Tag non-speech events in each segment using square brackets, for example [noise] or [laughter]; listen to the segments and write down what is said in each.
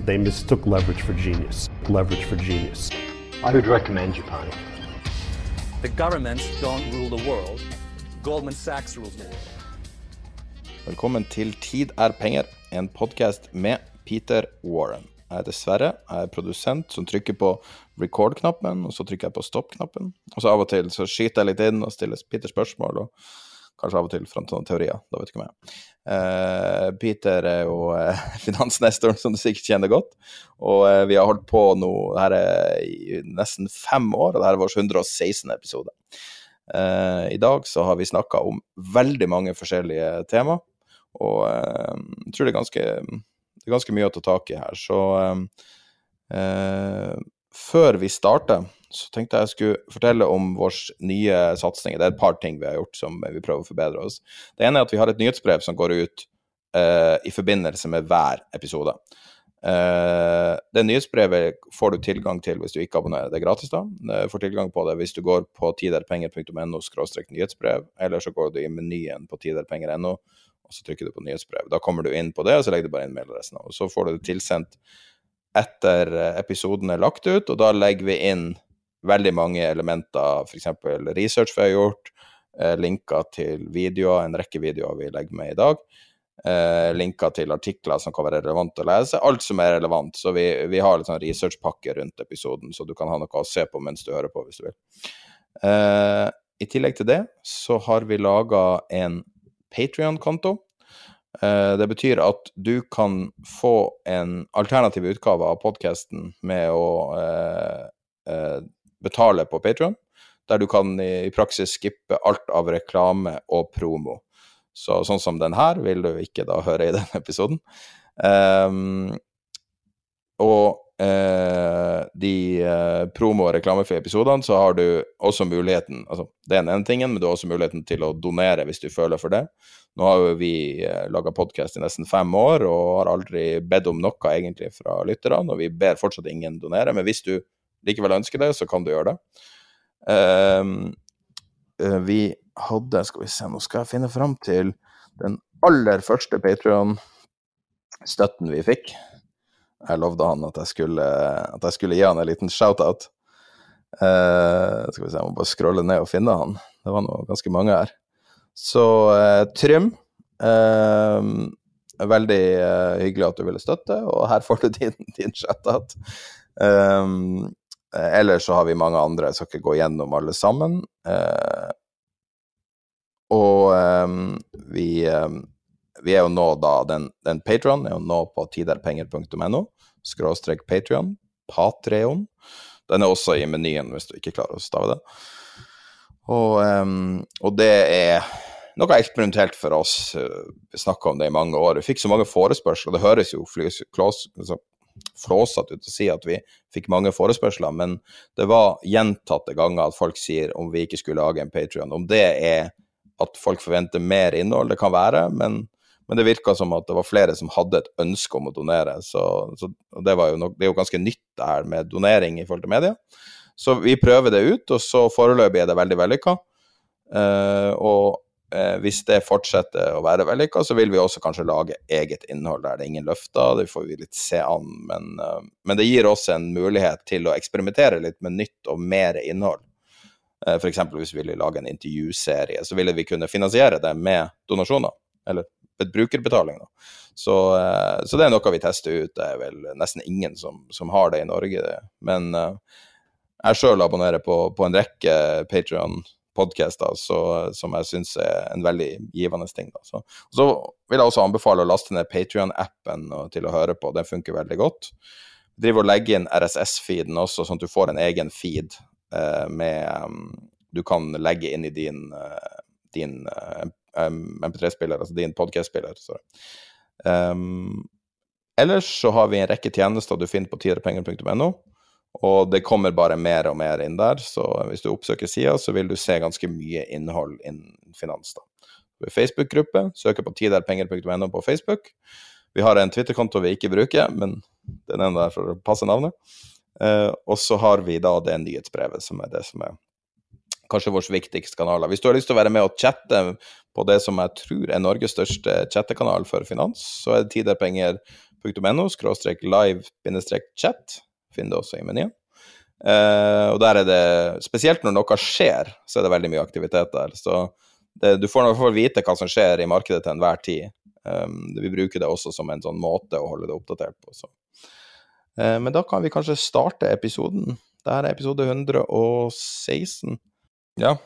They mistook leverage for genius. Leverage for genius. I would recommend Japan. The governments don't rule the world. Goldman Sachs rules the world. Velkommen til Tid er penger, en podkast med Peter Warren. Jeg heter Sverre, jeg er produsent som trykker på record-knappen, og så trykker jeg på stopp-knappen. Og så av og til så skyter jeg litt inn og stiller Peter spørsmål, og kanskje av og til fram til noen teorier. Da vet du hvem jeg. Eh, Peter er jo uh, [laughs] finansnestoren som du sikkert kjenner godt, og uh, vi har holdt på nå her er i nesten fem år, og dette er vår 116. episode. I dag så har vi snakka om veldig mange forskjellige tema, og jeg tror det er ganske, det er ganske mye å ta tak i her. Så før vi starter, så tenkte jeg jeg skulle fortelle om vår nye satsing. Det er et par ting vi har gjort som vi prøver å forbedre oss. Det ene er at vi har et nyhetsbrev som går ut uh, i forbindelse med hver episode. Uh, det nyhetsbrevet får du tilgang til hvis du ikke abonnerer. Det er gratis, da. Du får tilgang på det hvis du går på tiderpenger.no nyhetsbrev, eller så går du i menyen på tiderpenger.no, og så trykker du på nyhetsbrev. Da kommer du inn på det, og så legger du bare inn mailadressen. Og så får du det tilsendt etter eh, episoden er lagt ut, og da legger vi inn veldig mange elementer, f.eks. research vi har gjort, eh, linker til videoer, en rekke videoer vi legger med i dag. Eh, linker til artikler som kan være relevant å lese. Alt som er relevant. Så vi, vi har litt sånn researchpakke rundt episoden, så du kan ha noe å se på mens du hører på, hvis du vil. Eh, I tillegg til det så har vi laga en Patrion-konto. Det betyr at du kan få en alternativ utgave av podkasten med å eh, eh, betale på Patron, der du kan i, i praksis skippe alt av reklame og promo. Så sånn som den her vil du ikke da høre i denne [laughs] episoden. Um, og uh, de uh, promo- og reklamefrie episodene, så har du også muligheten altså Det er den ene tingen, men du har også muligheten til å donere hvis du føler for det. Nå har jo vi uh, laga podkast i nesten fem år og har aldri bedt om noe egentlig fra lytterne, og vi ber fortsatt ingen donere. Men hvis du likevel ønsker det, så kan du gjøre det. Eh, vi hadde Skal vi se, nå skal jeg finne fram til den aller første Patrion-støtten vi fikk. Jeg lovde han at jeg skulle, at jeg skulle gi han en liten shout-out. Uh, skal vi se, jeg må bare scrolle ned og finne han. Det var nå ganske mange her. Så uh, Trym, uh, veldig hyggelig at du ville støtte, og her får du din, [laughs] din shout-out. Um, ellers så har vi mange andre, jeg skal ikke gå gjennom alle sammen. Eh, og ehm, vi, ehm, vi er jo nå da Den, den Patron er jo nå på tiderpenger.no, skråstrek Patrion, Patreon. Den er også i menyen hvis du ikke klarer å stave det. Og, ehm, og det er noe eksperimentelt for oss. Vi snakka om det i mange år. Vi fikk så mange forespørsler, det høres jo flys- klås- altså, flåsete ut å si at vi fikk mange forespørsler, men det var gjentatte ganger at folk sier om vi ikke skulle lage en Patrion. Om det er at folk forventer mer innhold, det kan være, men, men det virka som at det var flere som hadde et ønske om å donere. Så, så det, nok, det er jo ganske nytt det her med donering i forhold til media. Så vi prøver det ut, og så foreløpig er det veldig vellykka. Uh, og eh, hvis det fortsetter å være vellykka, så vil vi også kanskje lage eget innhold der det er ingen løfter. Det får vi litt se an, men, eh, men det gir oss en mulighet til å eksperimentere litt med nytt og mer innhold. Uh, F.eks. hvis vi ville lage en intervjuserie, så ville vi kunne finansiere det med donasjoner. Eller brukerbetaling. Så, så det er noe vi tester ut. Det er vel nesten ingen som, som har det i Norge. Men jeg sjøl abonnerer på, på, en rekke Patrion-podkaster som jeg syns er en veldig givende ting. Så, så vil jeg også anbefale å laste ned Patrion-appen til å høre på. Den funker veldig godt. Driv og legger inn RSS-feeden også, sånn at du får en egen feed eh, med um, Du kan legge inn i din, uh, din uh, MP3-spiller, altså din podcast-spiller. Um, ellers så har vi en rekke tjenester du finner på tiderpenger.no. Og det kommer bare mer og mer inn der, så hvis du oppsøker sida, så vil du se ganske mye innhold innen finans. da. Facebook-gruppe, søker på tiderpenger.no på Facebook. Vi har en Twitter-konto vi ikke bruker, men den er der for å passe navnet. Eh, og så har vi da det nyhetsbrevet, som er det som er kanskje vår viktigste kanal. Hvis du har lyst til å være med og chatte på det som jeg tror er Norges største chattekanal for finans, så er det tiderpenger.no live-chat. Finn det også i menyen. Uh, og der er det Spesielt når noe skjer, så er det veldig mye aktivitet der. Så det, du får i hvert fall vite hva som skjer i markedet til enhver tid. Um, vi bruker det også som en sånn måte å holde det oppdatert på. Uh, men da kan vi kanskje starte episoden. Dette er episode 116. Ja,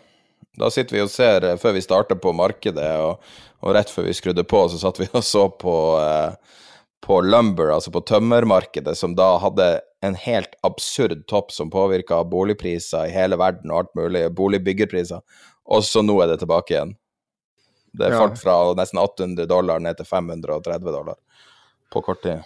da sitter vi og ser, uh, før vi starter på markedet, og, og, rett før vi skrudde på, så satt vi og så på uh, på lumber, altså på tømmermarkedet, som da hadde en helt absurd topp som påvirka boligpriser i hele verden og alt mulig, boligbyggerpriser, og så nå er det tilbake igjen. Det er fart fra nesten 800 dollar ned til 530 dollar på kort tid.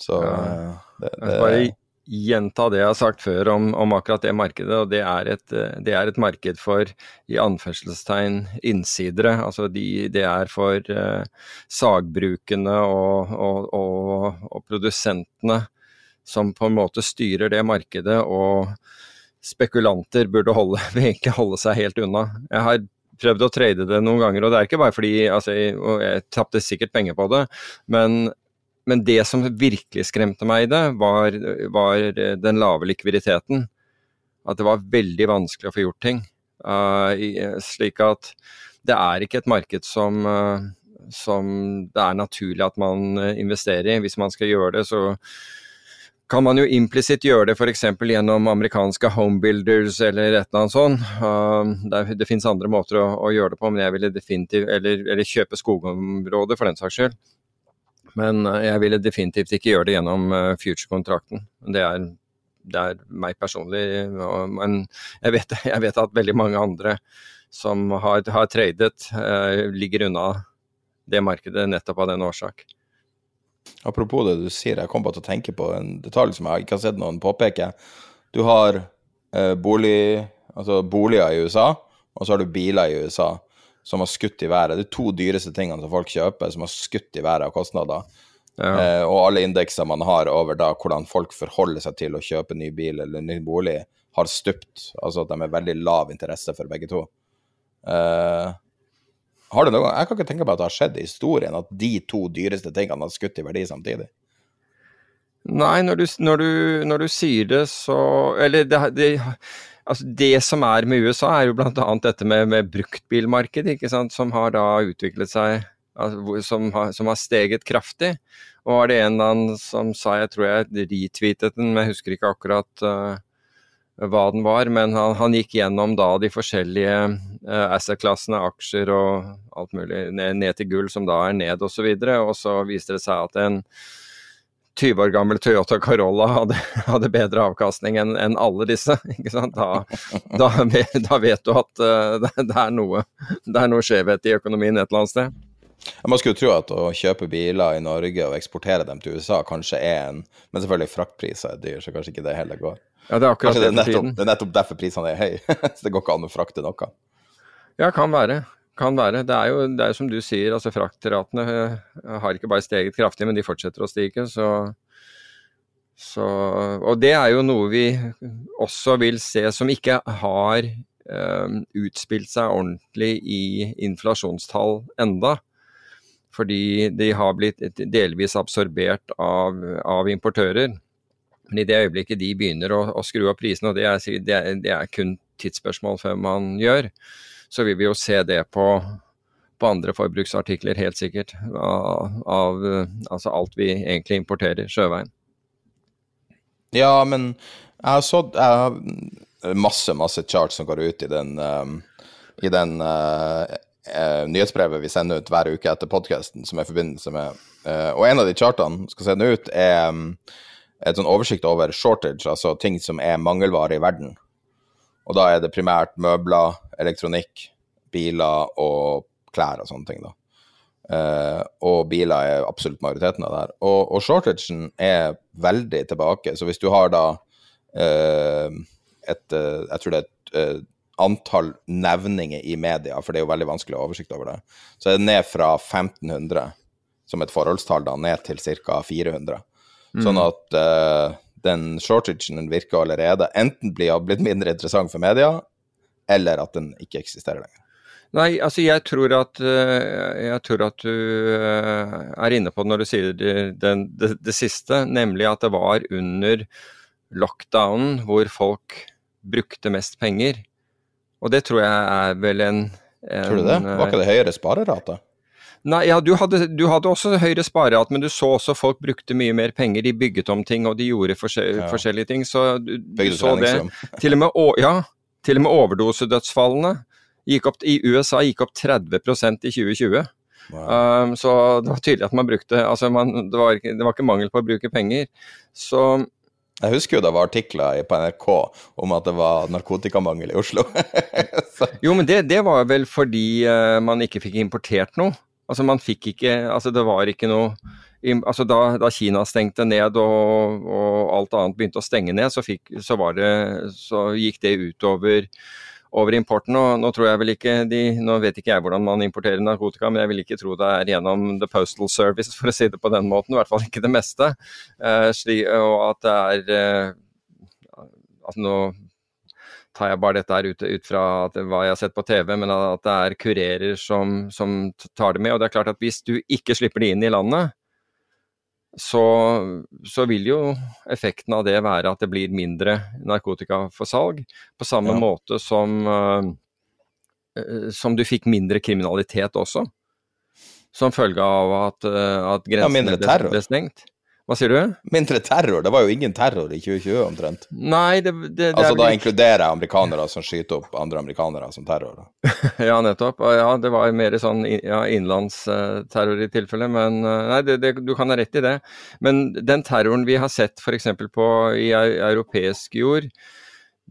Så ja. Eh, det, det, bare gjenta det jeg har sagt før om, om akkurat det markedet. og det er, et, det er, et, marked for i anførselstegn innsidere. altså de, Det er for eh, sagbrukene og, og, og, og, produsentene som på en måte styrer det markedet. Og spekulanter burde holde, [laughs] egentlig holde seg helt unna. Jeg har prøvd å trade det noen ganger, og det er ikke bare fordi altså, jeg, jeg tapte sikkert penger på det, men men det som virkelig skremte meg i det, var, var, den lave likviditeten. At det var veldig vanskelig å få gjort ting. Uh, slik at det er ikke et marked som, uh, som det er naturlig at man investerer i. Hvis man skal gjøre det, så kan man jo implisitt gjøre det f.eks. gjennom amerikanske homebuilders eller et eller annet sånt. Uh, det, det finnes andre måter å, å, gjøre det på, men jeg ville definitivt Eller, eller kjøpe skogområder, for den saks skyld. Men eh, jeg ville definitivt ikke gjøre det gjennom eh, future-kontrakten. Det, det, er meg personlig. Men jeg vet, [laughs] jeg vet, at veldig mange andre som har, har tradet, eh, ligger unna det markedet nettopp av den årsak. Apropos det du sier, jeg kom bare til å tenke på en detalj som jeg ikke har sett noen påpeke. Du har bolig, altså boliger i USA, og så har du biler i USA som har skutt i været. Det er to dyreste tingene som folk kjøper, som har skutt i været av kostnader. Ja. Eh, og alle indekser man har over da hvordan folk forholder seg til å kjøpe ny bil eller ny bolig, har stupt. Altså at de er veldig lav interesse for begge to. Eh, har det noe, jeg kan ikke tenke på at det har skjedd i historien at de to dyreste tingene har skutt i verdi samtidig. Nei, når du, når du, når du sier det, så Eller det, det Altså det som er med USA, er jo bl.a. dette med, med bruktbilmarkedet, som har da utviklet seg altså, som, har, som, har, steget kraftig. Og var det en eller annen som sa, jeg tror jeg retweetet den, men jeg husker ikke akkurat uh, hva den var, men han, han, gikk gjennom da de forskjellige uh, asset-klassene, aksjer og alt mulig, ned, ned, til gull som da er ned osv. Og, så videre, og så viste det seg at en 20 år gammel Toyota Corolla hadde, hadde bedre avkastning enn en alle disse. Da, da, da, vet du at uh, det, er noe, det er noe skjevhet i økonomien et eller annet sted. Man skulle tro at å kjøpe biler i Norge og eksportere dem til USA kanskje er en Men selvfølgelig, fraktpriser er dyr, så kanskje ikke det heller går. Ja, det er akkurat kanskje det, er nettopp, det er nettopp derfor prisene er høye. [laughs] så det går ikke an å frakte noe. Ja, kan være. Kan være. Det er jo det er som du sier, altså fraktratene eh, har ikke bare steget kraftig, men de fortsetter å stige. Så, så, og det er jo noe vi også vil se som ikke har um, utspilt seg ordentlig i inflasjonstall enda. Fordi de har blitt delvis absorbert av, av importører. Men i det øyeblikket de begynner å, å skru opp prisene, og det er, det, er, det er, kun tidsspørsmål før man gjør. Så vil vi jo se det på, på andre forbruksartikler, helt sikkert. Av, av altså alt vi egentlig importerer sjøveien. Ja, men jeg har så masse, masse charts som går ut i den, um, i den uh, uh, nyhetsbrevet vi sender ut hver uke etter podkasten, som er forbindelse med uh, Og en av de chartene skal sende ut, er um, et sånn oversikt over shortage, altså ting som er mangelvare i verden. Og da er det primært møbler, elektronikk, biler og klær og sånne ting, da. Uh, og biler er absolutt majoriteten av det her. Og, og shortagen er veldig tilbake. Så hvis du har da uh, et uh, Jeg tror det er et antall nevninger i media, for det er jo veldig vanskelig å ha oversikt over det, så er det ned fra 1500 som et forholdstall da, ned til ca. 400. Mm. Sånn at den shortagen virker allerede enten blir blitt mindre interessant for media, eller at den ikke eksisterer lenger. Nei, altså jeg tror at, eh, jeg tror at du eh, er inne på det når du sier det, det, det, det, siste, nemlig at det var under lockdownen hvor folk brukte mest penger. Og det tror jeg er vel en, en Tror du det? Var ikke det høyere sparerate? Nei, ja, du hadde, du hadde også høyere sparerat, men du så også folk brukte mye mer penger. De bygget om ting, og de gjorde forskjell, ja. forskjellige ting. Så du, du så det. [laughs] Til og med, ja, til og med overdosedødsfallene gikk opp, i USA gikk opp 30% i 2020. Wow. Um, så det var tydelig at man brukte altså man, det, var, det, var, ikke mangel på å bruke penger. Så jeg husker jo det var artikler på NRK om at det var narkotikamangel i Oslo. [laughs] jo, men det, det, var vel fordi uh, man ikke fikk importert noe. Altså man fikk ikke Altså det var ikke noe altså da, da Kina stengte ned og, og, alt annet begynte å stenge ned, så, fikk, så, det, så gikk det utover over importen. Og nå tror jeg vel ikke de, nå vet ikke jeg hvordan man importerer narkotika, men jeg vil ikke tro det er gjennom The Postal Service, for å si det på den måten. I hvert fall ikke det meste. Eh, sli, og at det er eh, at nå tar jeg bare dette her ut, ut fra at, hva jeg har sett på TV, men at det er kurerer som, som, tar det med. Og det er klart at hvis du ikke slipper det inn i landet, så, så, vil jo effekten av det være at det blir mindre narkotika for salg. På samme ja. måte som, uh, som du fikk mindre kriminalitet også. Som følge av at, uh, at grensene ja, ble stengt. Hva sier du? Mindre terror? Det var jo ingen terror i 2020 omtrent. Nei, det, det, det Altså da inkluderer jeg amerikanere som skyter opp andre amerikanere som terror? [laughs] ja, nettopp. Ja, det var mer sånn ja, innenlandsterror i tilfelle. Men eh, nei, det, du kan ha rett i det. Men den terroren vi har sett f.eks. på i europeisk jord,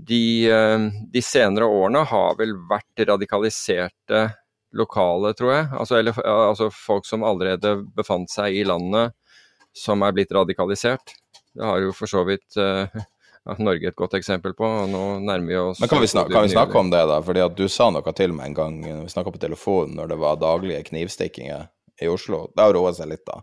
de, eh, de senere årene har vel vært radikaliserte lokale, tror jeg. Altså, eller, altså folk som allerede befant seg i landet som er blitt radikalisert. Det har jo for så vidt uh, [laughs] Norge et godt eksempel på. og nå nærmer vi oss... Men Kan vi snakke, kan vi snakke om det, da? Fordi at Du sa noe til meg en gang vi snakka på telefonen når det var daglige knivstikkinger i Oslo. Det har roa seg litt, da.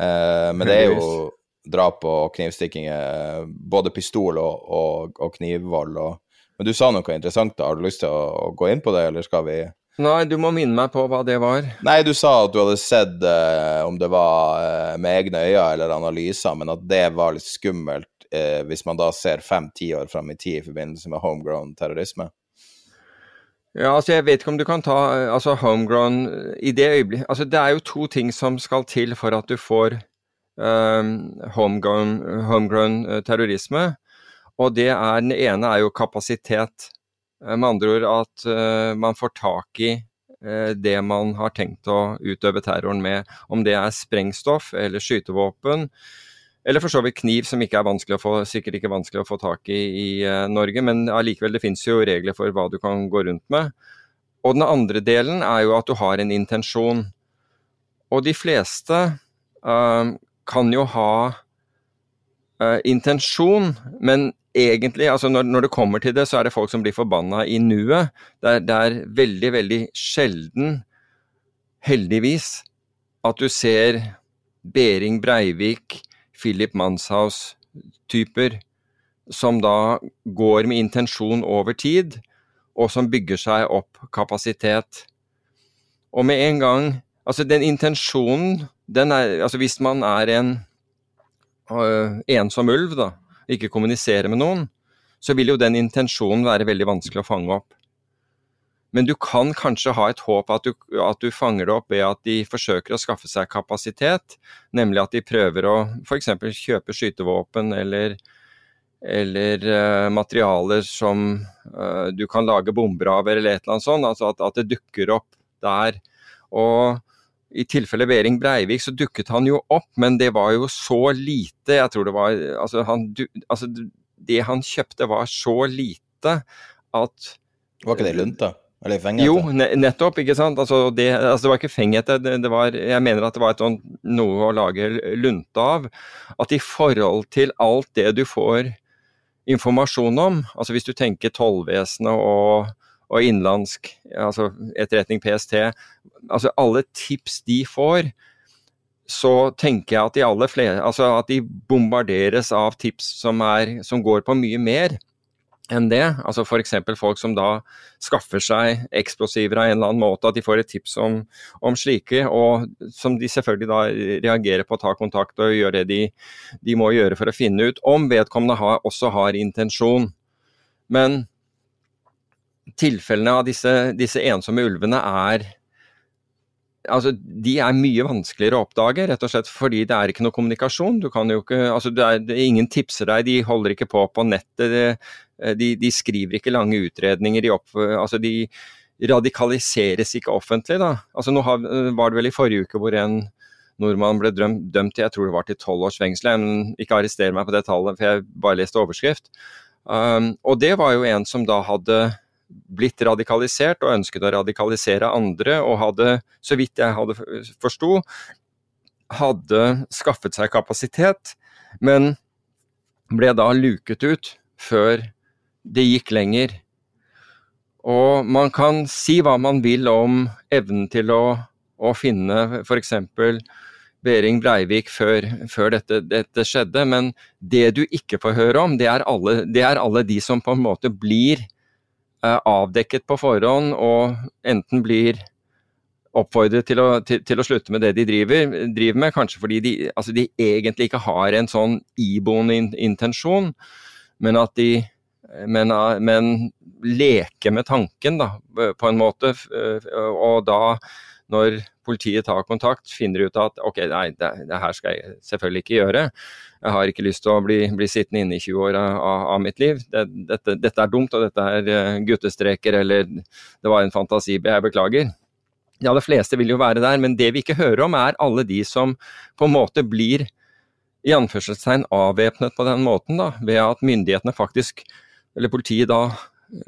Uh, men det er jo drap og knivstikkinger, både pistol og, og, og knivvold. Og... Men du sa noe interessant, da. Har du lyst til å, å gå inn på det, eller skal vi Nei, du må minne meg på hva det var. Nei, du sa at du hadde sett uh, om det var uh, med egne øyne eller analyser, men at det var litt skummelt uh, hvis man da ser fem-ti år fram i tid i forbindelse med homegrown terrorisme. Ja, altså jeg vet ikke om du kan ta altså homegrown i det øyeblikket Altså det er jo to ting som skal til for at du får um, homegrown, homegrown terrorisme. Og det er, den ene er jo kapasitet. Eh, med andre ord at uh, man får tak i uh, det man har tenkt å utøve terroren med. Om det er sprengstoff eller skytevåpen, eller for så vidt kniv, som ikke er få, sikkert ikke vanskelig å få tak i i uh, Norge. Men allikevel, det finnes jo regler for hva du kan gå rundt med. Og den andre delen er jo at du har en intensjon. Og de fleste kan jo ha intensjon, men egentlig, altså når, når, det kommer til det, så er det folk som blir forbanna i nuet. Det er, det er veldig, veldig sjelden, heldigvis, at du ser Behring Breivik, Philip Manshaus-typer som da går med intensjon over tid, og som bygger seg opp kapasitet. Og med en gang Altså, den intensjonen, den er Altså, hvis man er en øh, ensom ulv, da, ikke kommunisere med noen, så vil jo den intensjonen være veldig vanskelig å fange opp. Men du kan kanskje ha et håp at du, at du fanger det opp ved at de forsøker å skaffe seg kapasitet, nemlig at de prøver å f.eks. kjøpe skytevåpen eller, eller uh, materialer som uh, du kan lage bomber av, eller et eller annet sånt. Altså at, at det dukker opp der. Og i tilfelle Behring Breivik så dukket han jo opp, men det var jo så lite. Jeg tror det var Altså, han, altså det han kjøpte var så lite at Var ikke det lunta? Eller fengete? Jo, nettopp. ikke sant? Altså det, altså det, var ikke fengete. Det, det, var, jeg mener at det var et, noe å lage lunte av. At i forhold til alt det du får informasjon om, altså hvis du tenker tollvesenet og, og innenlandsk, altså etterretning, PST, altså alle tips de får, så tenker jeg at de, alle flere, altså at de bombarderes av tips som, er, som går på mye mer enn det. Altså F.eks. folk som da skaffer seg eksplosiver av en eller annen måte, at de får et tips om, om, slike, og som de selvfølgelig da reagerer på å ta kontakt og gjøre det de, de må gjøre for å finne ut om vedkommende har, også har intensjon. Men tilfellene av disse, disse ensomme ulvene er altså, de er mye vanskeligere å oppdage, rett og slett fordi det er ikke noe kommunikasjon. Du kan jo ikke, altså, det er, det ingen tipser deg, de holder ikke på på nettet. De, de skriver ikke lange utredninger. De, opp, altså, de radikaliseres ikke offentlig. Da. Altså, nå har, var det vel i forrige uke hvor en nordmann ble dømt, dømt til jeg tror det var til tolv års fengsel. Ikke arrester meg på det tallet, for jeg bare leste overskrift. Um, og det var jo en som da hadde blitt radikalisert og ønsket å radikalisere andre, og hadde, så vidt jeg hadde forsto, hadde skaffet seg kapasitet, men ble da luket ut før det gikk lenger. Og man kan si hva man vil om evnen til å, å finne f.eks. Behring Breivik før, før dette, dette, skjedde, men det du ikke får høre om, det er alle, det er alle de som på en måte blir avdekket på forhånd og enten blir oppfordret til å, til, til å slutte med det de driver, driver med, kanskje fordi de, altså de, egentlig ikke har en sånn iboende intensjon, men at de men, men leker med tanken, da, på en måte. Og da, når politiet tar kontakt, finner ut at ok, nei, det, det her skal jeg selvfølgelig ikke gjøre. Jeg har ikke lyst til å bli, bli sittende inne i 20 år av, av mitt liv. Det, dette, dette, er dumt, og dette er eh, guttestreker, eller det var en fantasi, jeg beklager. De aller fleste vil jo være der, men det vi ikke hører om, er alle de som på en måte blir i anførselstegn avvæpnet på den måten, da, ved at myndighetene faktisk, eller politiet da,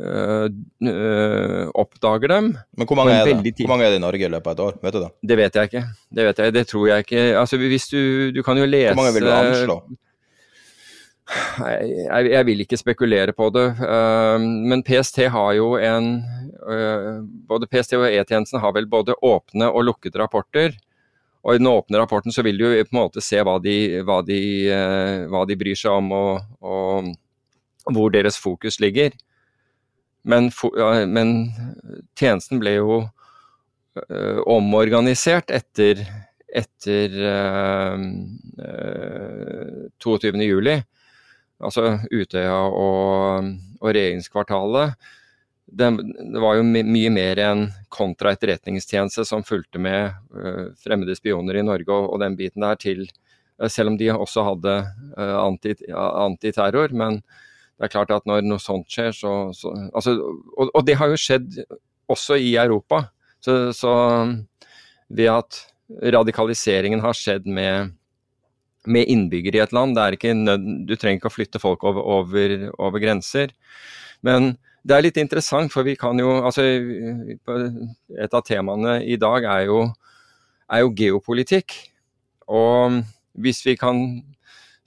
øh, oppdager dem. Men hvor mange, er det? hvor mange er det i Norge i løpet av et år? Vet du det? Det vet jeg ikke. Det vet jeg, det tror jeg ikke. Altså, hvis du, du kan jo lese Hvor mange vil du anslå? Jeg, jeg, vil ikke spekulere på det, uh, men PST har jo en Både PST og E-tjenesten har vel både åpne og lukkede rapporter. Og i den åpne rapporten så vil du jo på en måte se hva de, hva de, hva de bryr seg om og, og, hvor deres fokus ligger. Men, men tjenesten ble jo uh, omorganisert etter, etter uh, uh, 22.07. Altså Utøya og, og regjeringskvartalet. Det, det, var jo my mye mer enn kontraetterretningstjeneste som fulgte med uh, fremmede spioner i Norge og, og, den biten der til Selv om de også hadde antiterror. Anti men det er klart at når noe sånt skjer, så, så altså, og, og, det har jo skjedd også i Europa. Så, så ved at radikaliseringen har skjedd med, med innbyggere i et land, nød, du trenger ikke å flytte folk over, over, over grenser. Men det er litt interessant, for vi kan jo altså Et av temaene i dag er jo, er jo geopolitikk. Og hvis vi kan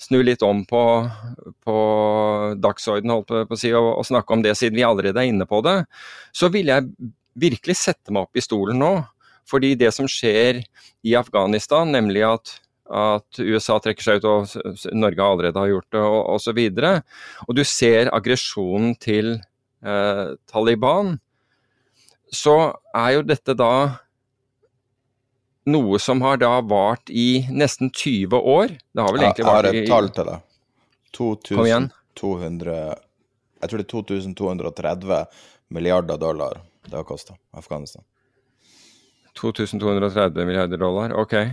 snu litt om på, på dagsorden holdt på å si, og, og, snakke om det, siden vi allerede er inne på det, så vil jeg virkelig sette meg opp i stolen nå. Fordi det som skjer i Afghanistan, nemlig at, at USA trekker seg ut, og Norge allerede har gjort det, og osv. Og, og du ser aggresjonen til eh, Taliban, så er jo dette da noe som har da vart i nesten 20 år. Det har vel egentlig vart i Jeg har et tall til deg. 2200 Jeg tror det er 2230 milliarder dollar det har kosta Afghanistan. 2230 milliarder dollar, OK. Uh,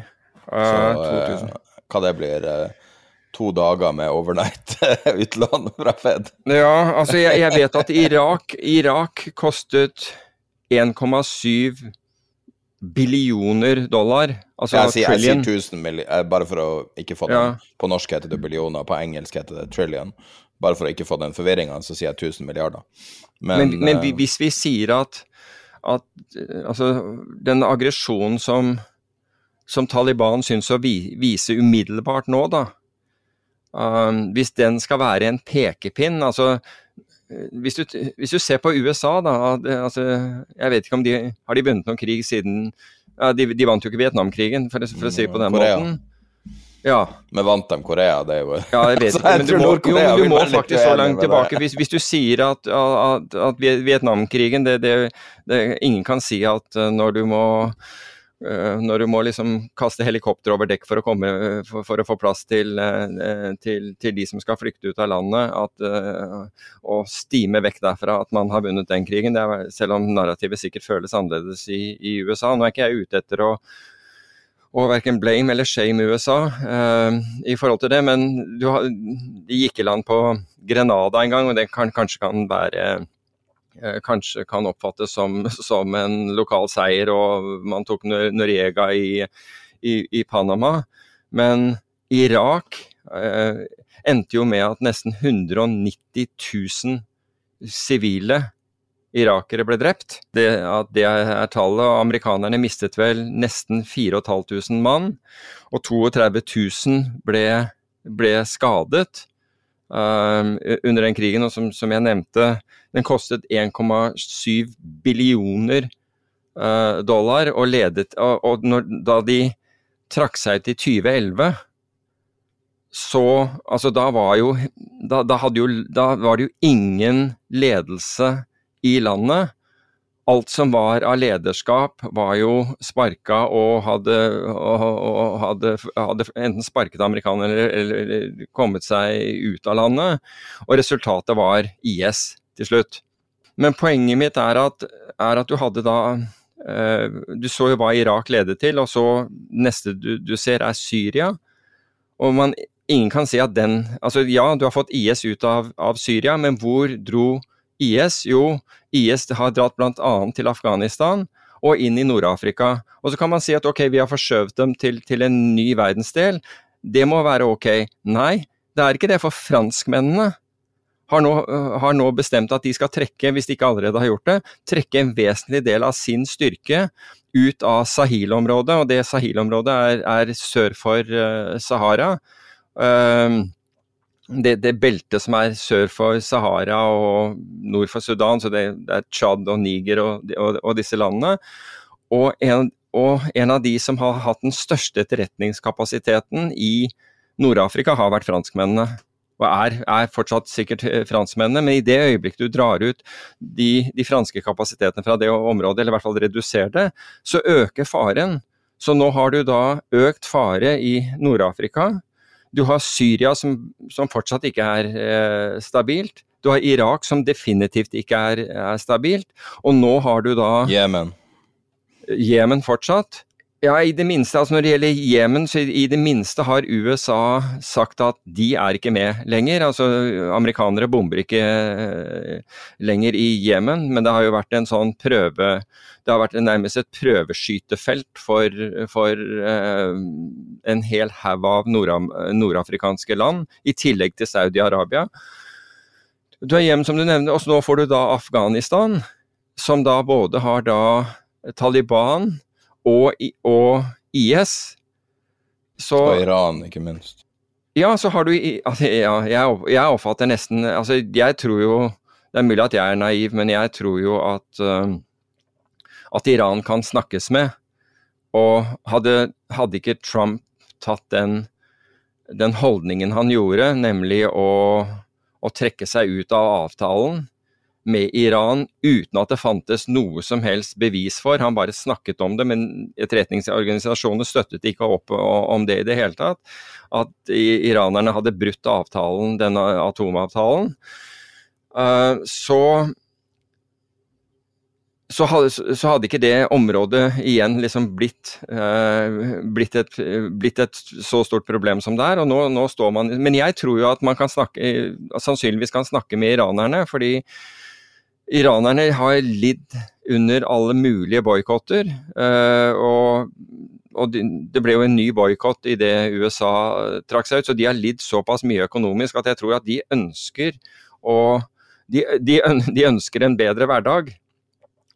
Så uh, hva det blir uh, To dager med overnight [laughs] utlån fra Fed. Ja, altså jeg, jeg vet at Irak, Irak kostet 1,7 billioner dollar. Altså jeg, sier, trillion. jeg sier 1000 milliarder, bare for å ikke få den Ja. På norsk heter det billioner, på engelsk heter det trillion. Bare for å ikke få den forvirringa, så sier jeg 1000 milliarder. Men, Men, men eh, hvis vi sier at, at eh, altså, den aggresjonen som, som Taliban syns å vi, vise umiddelbart nå, da um, Hvis den skal være en pekepinn altså eh, hvis du, hvis du ser på USA, da eh, altså, Jeg vet ikke om de Har de vunnet noen krig siden ja, de, de vant jo ikke Vietnamkrigen, for, for å si det på den Korea. måten. Ja, Men vant de Korea? Det er jo ja, jeg vet [laughs] jeg men du må, jo, men du må faktisk så langt tilbake. Hvis, hvis du sier at, at, at Vietnamkrigen det, det, det, Ingen kan si at eh, når du må når du må liksom kaste helikopter over dekk for å, komme, eh, for, for å få plass til, eh, til, til de som skal flykte ut av landet, at, eh, og stime vekk derfra at man har vunnet den krigen, er, selv om narrativet sikkert føles annerledes i, i USA. Nå er ikke jeg ute etter å og verken blame eller shame USA eh, i forhold til det. Men har, de gikk i land på Grenada en gang, og det kan, kanskje kan være eh, Kanskje kan oppfattes som, som en lokal seier, og man tok Norega i, i, i Panama. Men Irak eh, endte jo med at nesten 190 000 sivile irakere ble drept. Det, det er tallet. og Amerikanerne mistet vel nesten 4500 mann, og 32 000 ble, ble skadet under den krigen. Og som, som jeg nevnte, den kostet 1,7 billioner uh, dollar, og ledet Og, når, da de trakk seg i 2011 så Altså, da var jo da, da, jo da var det jo ingen ledelse i landet. Alt som var av lederskap, var jo sparka og hadde, og, og hadde, hadde enten sparket amerikanere eller, eller, kommet seg ut av landet. Og resultatet var IS til slutt. Men poenget mitt er at, er at du hadde da eh, Du så jo hva Irak ledet til, og så neste du, du ser er Syria. Og man, ingen kan si at den Altså ja, du har fått IS ut av, av Syria, men hvor dro IS? Jo, IS har dratt bl.a. til Afghanistan og inn i Nord-Afrika. Og så kan man si at ok, vi har forskjøvet dem til, til en ny verdensdel. Det må være ok. Nei, det er ikke det, for franskmennene har nå, har nå bestemt at de skal trekke, hvis de ikke allerede har gjort det, trekke en vesentlig del av sin styrke ut av Sahil-området. Og det Sahil-området er, er sør for øh, Sahara. Um, det, det beltet som er sør for Sahara og nord for Sudan, så det, det er Tsjad og Niger og, og, og disse landene. Og en, og en av de som har hatt den største etterretningskapasiteten i Nord-Afrika, har vært franskmennene. Og er, er fortsatt sikkert eh, franskmennene, men i det øyeblikk du drar ut de, de franske kapasitetene fra det området, eller i hvert fall reduserer det, så øker faren. Så nå har du da økt fare i Nord-Afrika. Du har Syria som, som fortsatt ikke er eh, stabilt. Du har Irak som definitivt ikke er, er stabilt. Og nå har du da Jemen. Jemen fortsatt. Ja, i det minste, altså Når det gjelder Jemen, så i det minste har USA sagt at de er ikke med lenger. Altså, Amerikanere bomber ikke eh, lenger i Jemen, men det har jo vært en sånn prøve Det har vært nærmest et prøveskytefelt for, for eh, en hel haug av nordafrikanske land, i tillegg til Saudi-Arabia. Du har Jemen, som du nevner, og nå får du da Afghanistan, som da både har da Taliban og, og IS. Så Og Iran, ikke minst. ja, så har du altså, ja, jeg, jeg oppfatter nesten Altså, jeg tror jo Det er mulig at jeg er naiv, men jeg tror jo at uh, at Iran kan snakkes med. Og hadde, hadde ikke Trump tatt den, den holdningen han gjorde, nemlig å, å trekke seg ut av avtalen med Iran uten at det fantes noe som helst bevis for. Han bare snakket om det, men etterretningsorganisasjonene støttet ikke opp om det i det hele tatt. At iranerne hadde brutt avtalen, denne atomavtalen. uh, så så hadde, så hadde, ikke det området igjen liksom blitt, eh, blitt, et, blitt, et, så stort problem som det er. og nå, nå, står man, Men jeg tror jo at man kan snakke, sannsynligvis kan snakke med iranerne. fordi iranerne har lidd under alle mulige boikotter. Uh, og, og, det ble jo en ny boikott idet USA trakk seg ut, så de har lidd såpass mye økonomisk at jeg tror at de ønsker å de, de, de ønsker en bedre hverdag.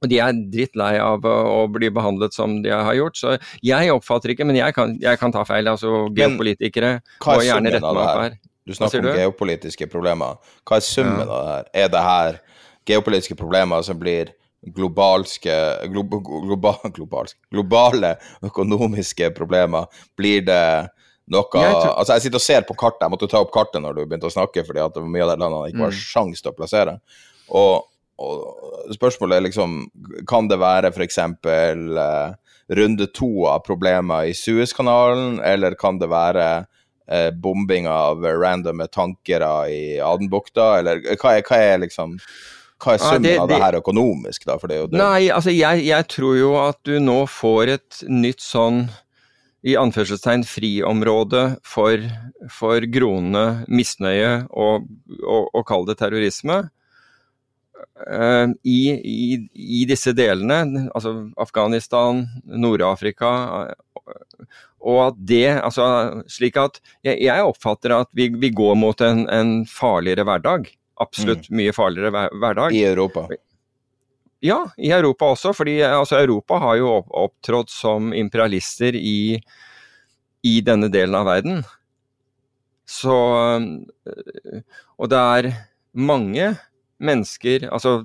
Og de er drittlei av å bli behandlet som de har gjort. Så jeg oppfatter ikke, men jeg kan, jeg kan ta feil. altså Geopolitikere må gjerne rette meg opp her. Du snakker om geopolitiske problemer. Hva er summen ja. av det her? Er det her geopolitiske problemer som blir globalske, glo, globa, [laughs] globalske, globale økonomiske problemer? Blir det noe jeg tror... Altså, jeg sitter og ser på kartet. Jeg måtte ta opp kartet når du begynte å snakke, fordi at det var mye av de landene ikke var mm. sjans til å plassere. Og og spørsmålet er liksom Kan det være f.eks. Eh, runde to av problemer i Suezkanalen, eller kan det være eh, bombing av randomme tankere i Adenbukta, eller hva er, hva er liksom hva er summen ja, det, av det her økonomisk, da? Det det. Nei, altså jeg, jeg, tror jo at du nå får et nytt sånn i anførselstegn friområde for, for groende misnøye og, og, og kall det terrorisme. Uh, i, i, i, disse delene, altså Afghanistan, Nord-Afrika uh, og at det, altså slik at Jeg, jeg oppfatter at vi, vi går mot en, en, farligere hverdag. Absolutt mm. mye farligere hverdag. I Europa? Ja, i Europa også. fordi altså, Europa har jo opptrådt som imperialister i, i denne delen av verden. Så uh, Og det er mange mennesker Altså,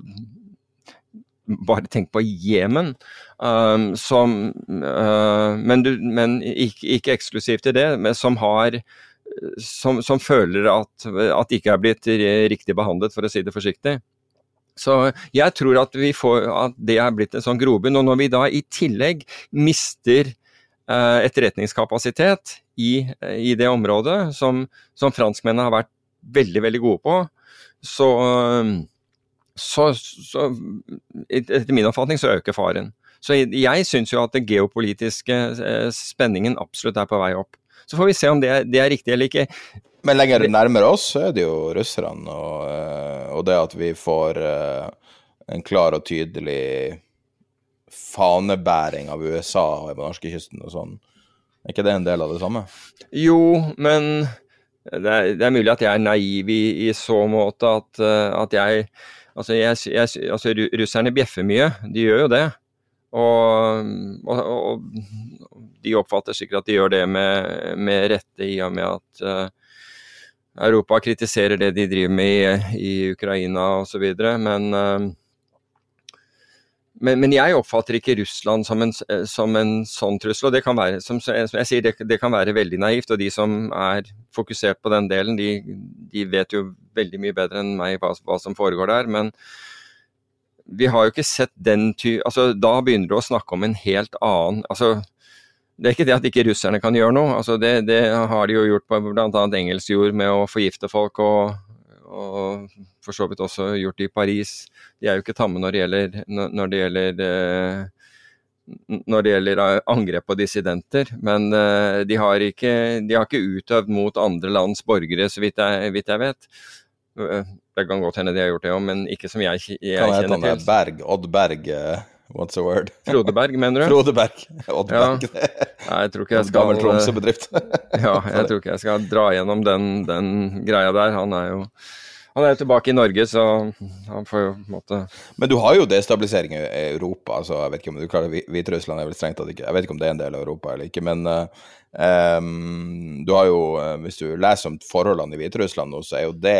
bare tenk på Jemen, um, som uh, Men, du, men ikke, ikke, eksklusivt til det, men som har som, som føler at, at de ikke er blitt riktig behandlet, for å si det forsiktig. Så jeg tror at, får, at det er blitt en sånn grobunn. Og når vi da i tillegg mister uh, etterretningskapasitet i, i, det området, som, som franskmennene har vært veldig, veldig gode på, så, så, så Etter min oppfatning så øker faren. Så jeg syns jo at den geopolitiske eh, spenningen absolutt er på vei opp. Så får vi se om det det er riktig eller ikke. Men lenger nærmere oss så er det jo russerne, og, eh, og det at vi får eh, en klar og tydelig fanebæring av USA på norskekysten og sånn. Er ikke det en del av det samme? Jo, men det er, det er, mulig at jeg er naiv i, i så måte at, uh, at jeg, altså jeg, jeg altså Russerne bjeffer mye, de gjør jo det. Og, og, og, de oppfatter sikkert at de gjør det med, med rette, i og med at uh, Europa kritiserer det de driver med i, i Ukraina osv. Men uh, men, men, jeg oppfatter ikke Russland som en, eh, som en sånn trussel. og det kan være, som jeg sier, det, det, kan være veldig naivt. Og de som er fokusert på den delen, de, de vet jo veldig mye bedre enn meg hva, hva, som foregår der. Men vi har jo ikke sett den ty... Altså, da begynner du å snakke om en helt annen altså, Det er ikke det at ikke russerne kan gjøre noe. altså Det, det har de jo gjort på bl.a. engelsk jord med å forgifte folk og, og for så vidt også gjort det i Paris. De er jo ikke tamme når det gjelder, når det gjelder, eh, når det gjelder eh, angrep på dissidenter. Men eh, de har ikke, de har ikke utøvd mot andre lands borgere, så vidt jeg, vidt jeg vet. Det kan godt hende de har gjort det òg, men ikke som jeg, jeg kjenner til. Kan hete Berg? Odd Berg? What's the word? Frodeberg, mener du? Frodeberg. Oddberg. Ja. Nei, jeg tror ikke jeg skal Gammel Tromsø-bedrift. [laughs] ja, jeg tror ikke jeg skal dra gjennom den, den greia der. Han er jo han er jo tilbake i Norge, så han får jo på en måte Men du har jo destabilisering i Europa. altså Jeg vet ikke om du klarer Hviterussland er vel strengt tatt ikke Jeg vet ikke om det er en del av Europa eller ikke, men um, du har jo uh, Hvis du leser om forholdene i Hviterussland nå, så er jo det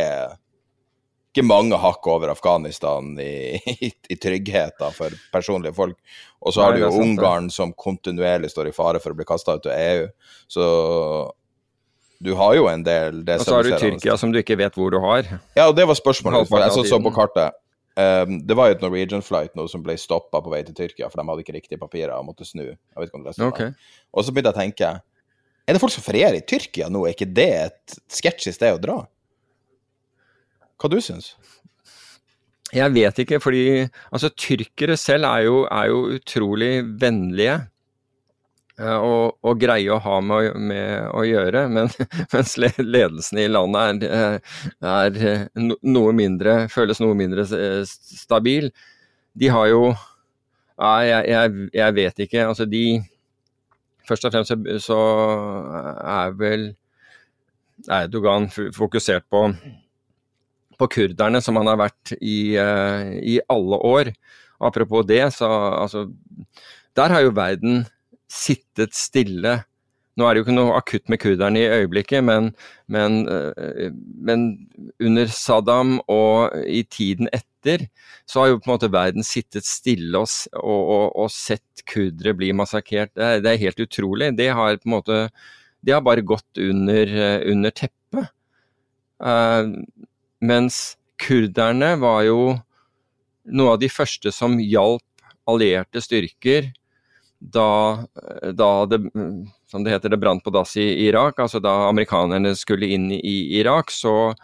ikke mange hakk over Afghanistan i, i, i trygghet da, for personlige folk. Og så har du jo Ungarn som kontinuerlig står i fare for å bli kasta ut av EU. Så du har jo en del Og så har du Tyrkia som du ikke vet hvor du har. Ja, og det var spørsmålet. For jeg så, så på kartet. Um, det var jo et Norwegian flight nå som ble stoppa på vei til Tyrkia, for de hadde ikke riktige papirer og måtte snu. Jeg vet ikke om du leste okay. det. Og så begynte jeg å tenke Er det folk som ferierer i Tyrkia nå? Er ikke det et sketsjy sted å dra? Hva du syns jeg vet ikke, fordi altså, tyrkere selv er jo, er jo utrolig vennlige. Og, og, greie å ha med, med å gjøre, [laughs] men, mens ledelsen i landet er, er, noe mindre, føles noe mindre stabil. De har jo jeg, jeg, jeg, vet ikke. Altså de Først og fremst så er vel Erdogan fokusert på, på kurderne, som han har vært i, uh, i alle år. Apropos det, så altså Der har jo verden sittet stille. Nå er det jo ikke noe akutt med kurderne i øyeblikket, men, men, uh, men under Saddam og i tiden etter så har jo på en måte verden sittet stille og, og, og sett kurdere bli massakrert. Det, det, er helt utrolig. Det har på en måte det har bare gått under, under teppet. Uh, mens kurderne var jo noe av de første som hjalp allierte styrker da, da det, som det heter, det brant på dass i Irak. Altså da amerikanerne skulle inn i Irak, så,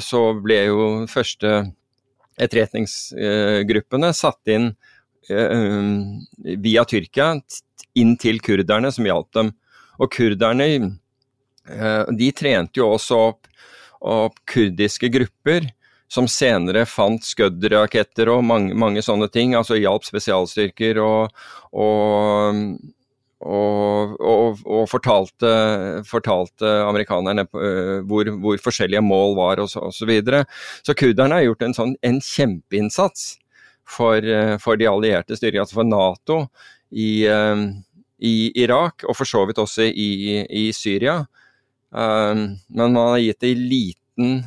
så ble jo første etterretningsgruppene satt inn eh, via Tyrkia inn til kurderne, som hjalp dem. Og kurderne eh, de trente jo også opp, opp kurdiske grupper som senere fant Scud-raketter og mange, mange, sånne ting. Altså hjalp spesialstyrker og, og, og, og fortalte, fortalte, amerikanerne uh, hvor, hvor, forskjellige mål var og så, og så videre. Så kurderne har gjort en, sånn, en kjempeinnsats for, uh, for, de allierte styrkene, altså for Nato i, uh, i, Irak, og for så vidt også i, i Syria. Men man har gitt det liten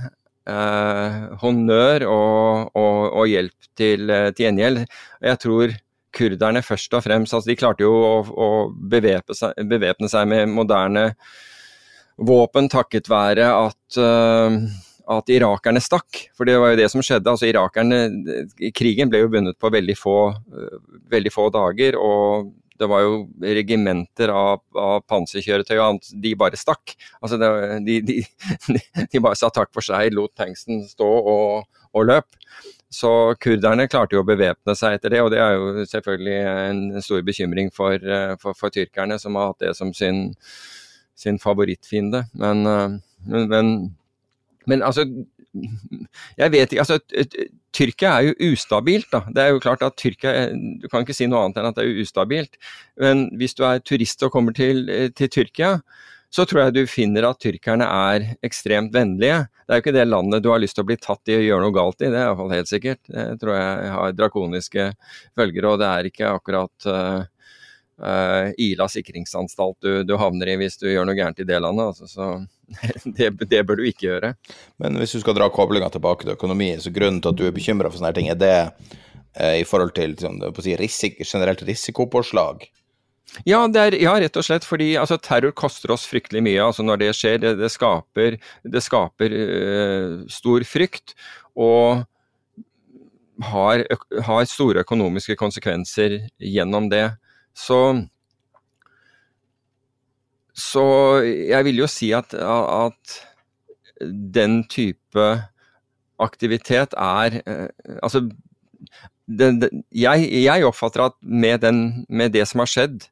eh, honnør og, og, og, hjelp eh, til gjengjeld. Jeg tror kurderne først og fremst altså De klarte jo å, å seg, bevæpne, seg, med moderne våpen takket være at uh, at irakerne stakk, for det var jo det som skjedde. altså irakerne, Krigen ble jo vunnet på veldig få, veldig få dager, og det var jo regimenter av, av panserkjøretøy og annet, de bare stakk. Altså det, de, de, [laughs] de, bare sa takk for seg, lot tanksen stå og, og løp. Så kurderne klarte jo å bevæpne seg etter det, og det er jo selvfølgelig en stor bekymring for, for, for tyrkerne, som har hatt det som sin, sin favorittfiende. Men, men, men, men altså jeg vet ikke, altså Tyrkia er jo ustabilt, da. Det er jo klart at Tyrkia Du kan ikke si noe annet enn at det er ustabilt. Men hvis du er turist og kommer til, til Tyrkia, så tror jeg du finner at tyrkerne er ekstremt vennlige. Det er jo ikke det landet du har lyst til å bli tatt i og gjøre noe galt i, det er iallfall helt sikkert. Det tror jeg har drakoniske følger, og det er ikke akkurat uh, uh, Ila sikringsanstalt du, du, havner i hvis du gjør noe gærent i det landet. Altså, så [laughs] det, det, bør du ikke gjøre. Men hvis du skal dra koblinga tilbake til økonomi, så grunnen til at du er bekymra for sånne ting, er det eh, i forhold til sånn, si, risik generelt risikopåslag? Ja, er, ja, rett og slett fordi altså, terror koster oss fryktelig mye. altså Når det skjer, det, det skaper, det skaper øh, stor frykt. Og har, har, store økonomiske konsekvenser gjennom det. Så så jeg vil jo si at, at den type aktivitet er eh, Altså, den, den, jeg, jeg, oppfatter at med, den, med, det som har skjedd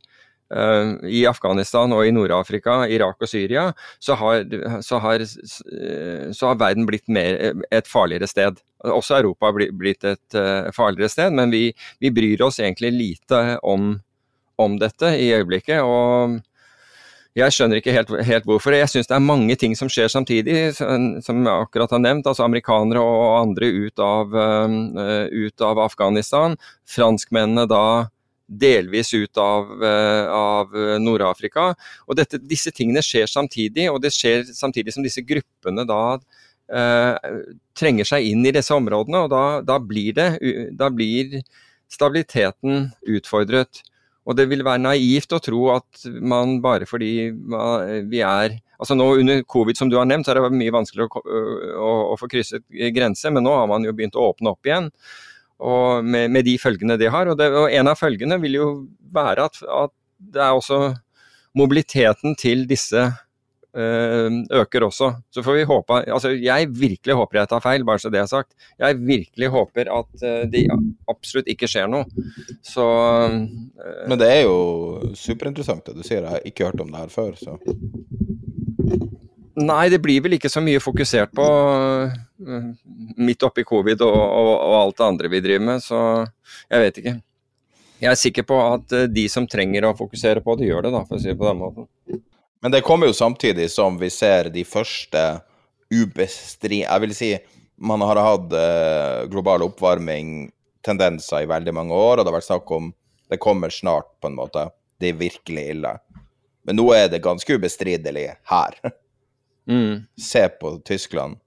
uh, i Afghanistan og i Nord-Afrika, Irak og Syria, så har, så, har, så har, verden blitt mer, et farligere sted. Også Europa har blitt et uh, farligere sted, men vi, vi, bryr oss egentlig lite om, om dette i øyeblikket. og jeg skjønner ikke helt, helt hvorfor. Jeg syns det er mange ting som skjer samtidig, som jeg akkurat har nevnt. Altså amerikanere og andre ut av, uh, ut av Afghanistan. Franskmennene da delvis ut av, uh, av Nord-Afrika. Og dette, disse tingene skjer samtidig, og det skjer samtidig som disse gruppene da uh, trenger seg inn i disse områdene. Og da, da, blir, det, da blir stabiliteten utfordret. Og det vil være naivt å tro at man bare fordi vi er Altså nå Under covid, som du har nevnt, så er det mye vanskeligere å, å, å få krysset grenser, men nå har man jo begynt å åpne opp igjen. Med, med de følgene det har. Og, det, og, en av følgene vil jo være at, at det er også mobiliteten til disse øker også. Så får vi håpe Altså, jeg virkelig håper jeg tar feil, bare så det er sagt. Jeg virkelig håper at det absolutt ikke skjer noe. Så Men det er jo superinteressant det du sier. Jeg har ikke hørt om det her før, så Nei, det blir vel ikke så mye fokusert på midt oppi covid og, og, og, alt det andre vi driver med, så jeg vet ikke. Jeg er sikker på at de som trenger å fokusere på det, gjør det, da, for å si det på den måten. Men det kommer jo samtidig som vi ser de første ubestri... Jeg vil si man har hatt uh, global oppvarming tendenser i veldig mange år, og det har vært snakk om det kommer snart, på en måte. Det er virkelig ille. Men nå er det ganske ubestridelig her. [laughs] Mm. Se på Tyskland.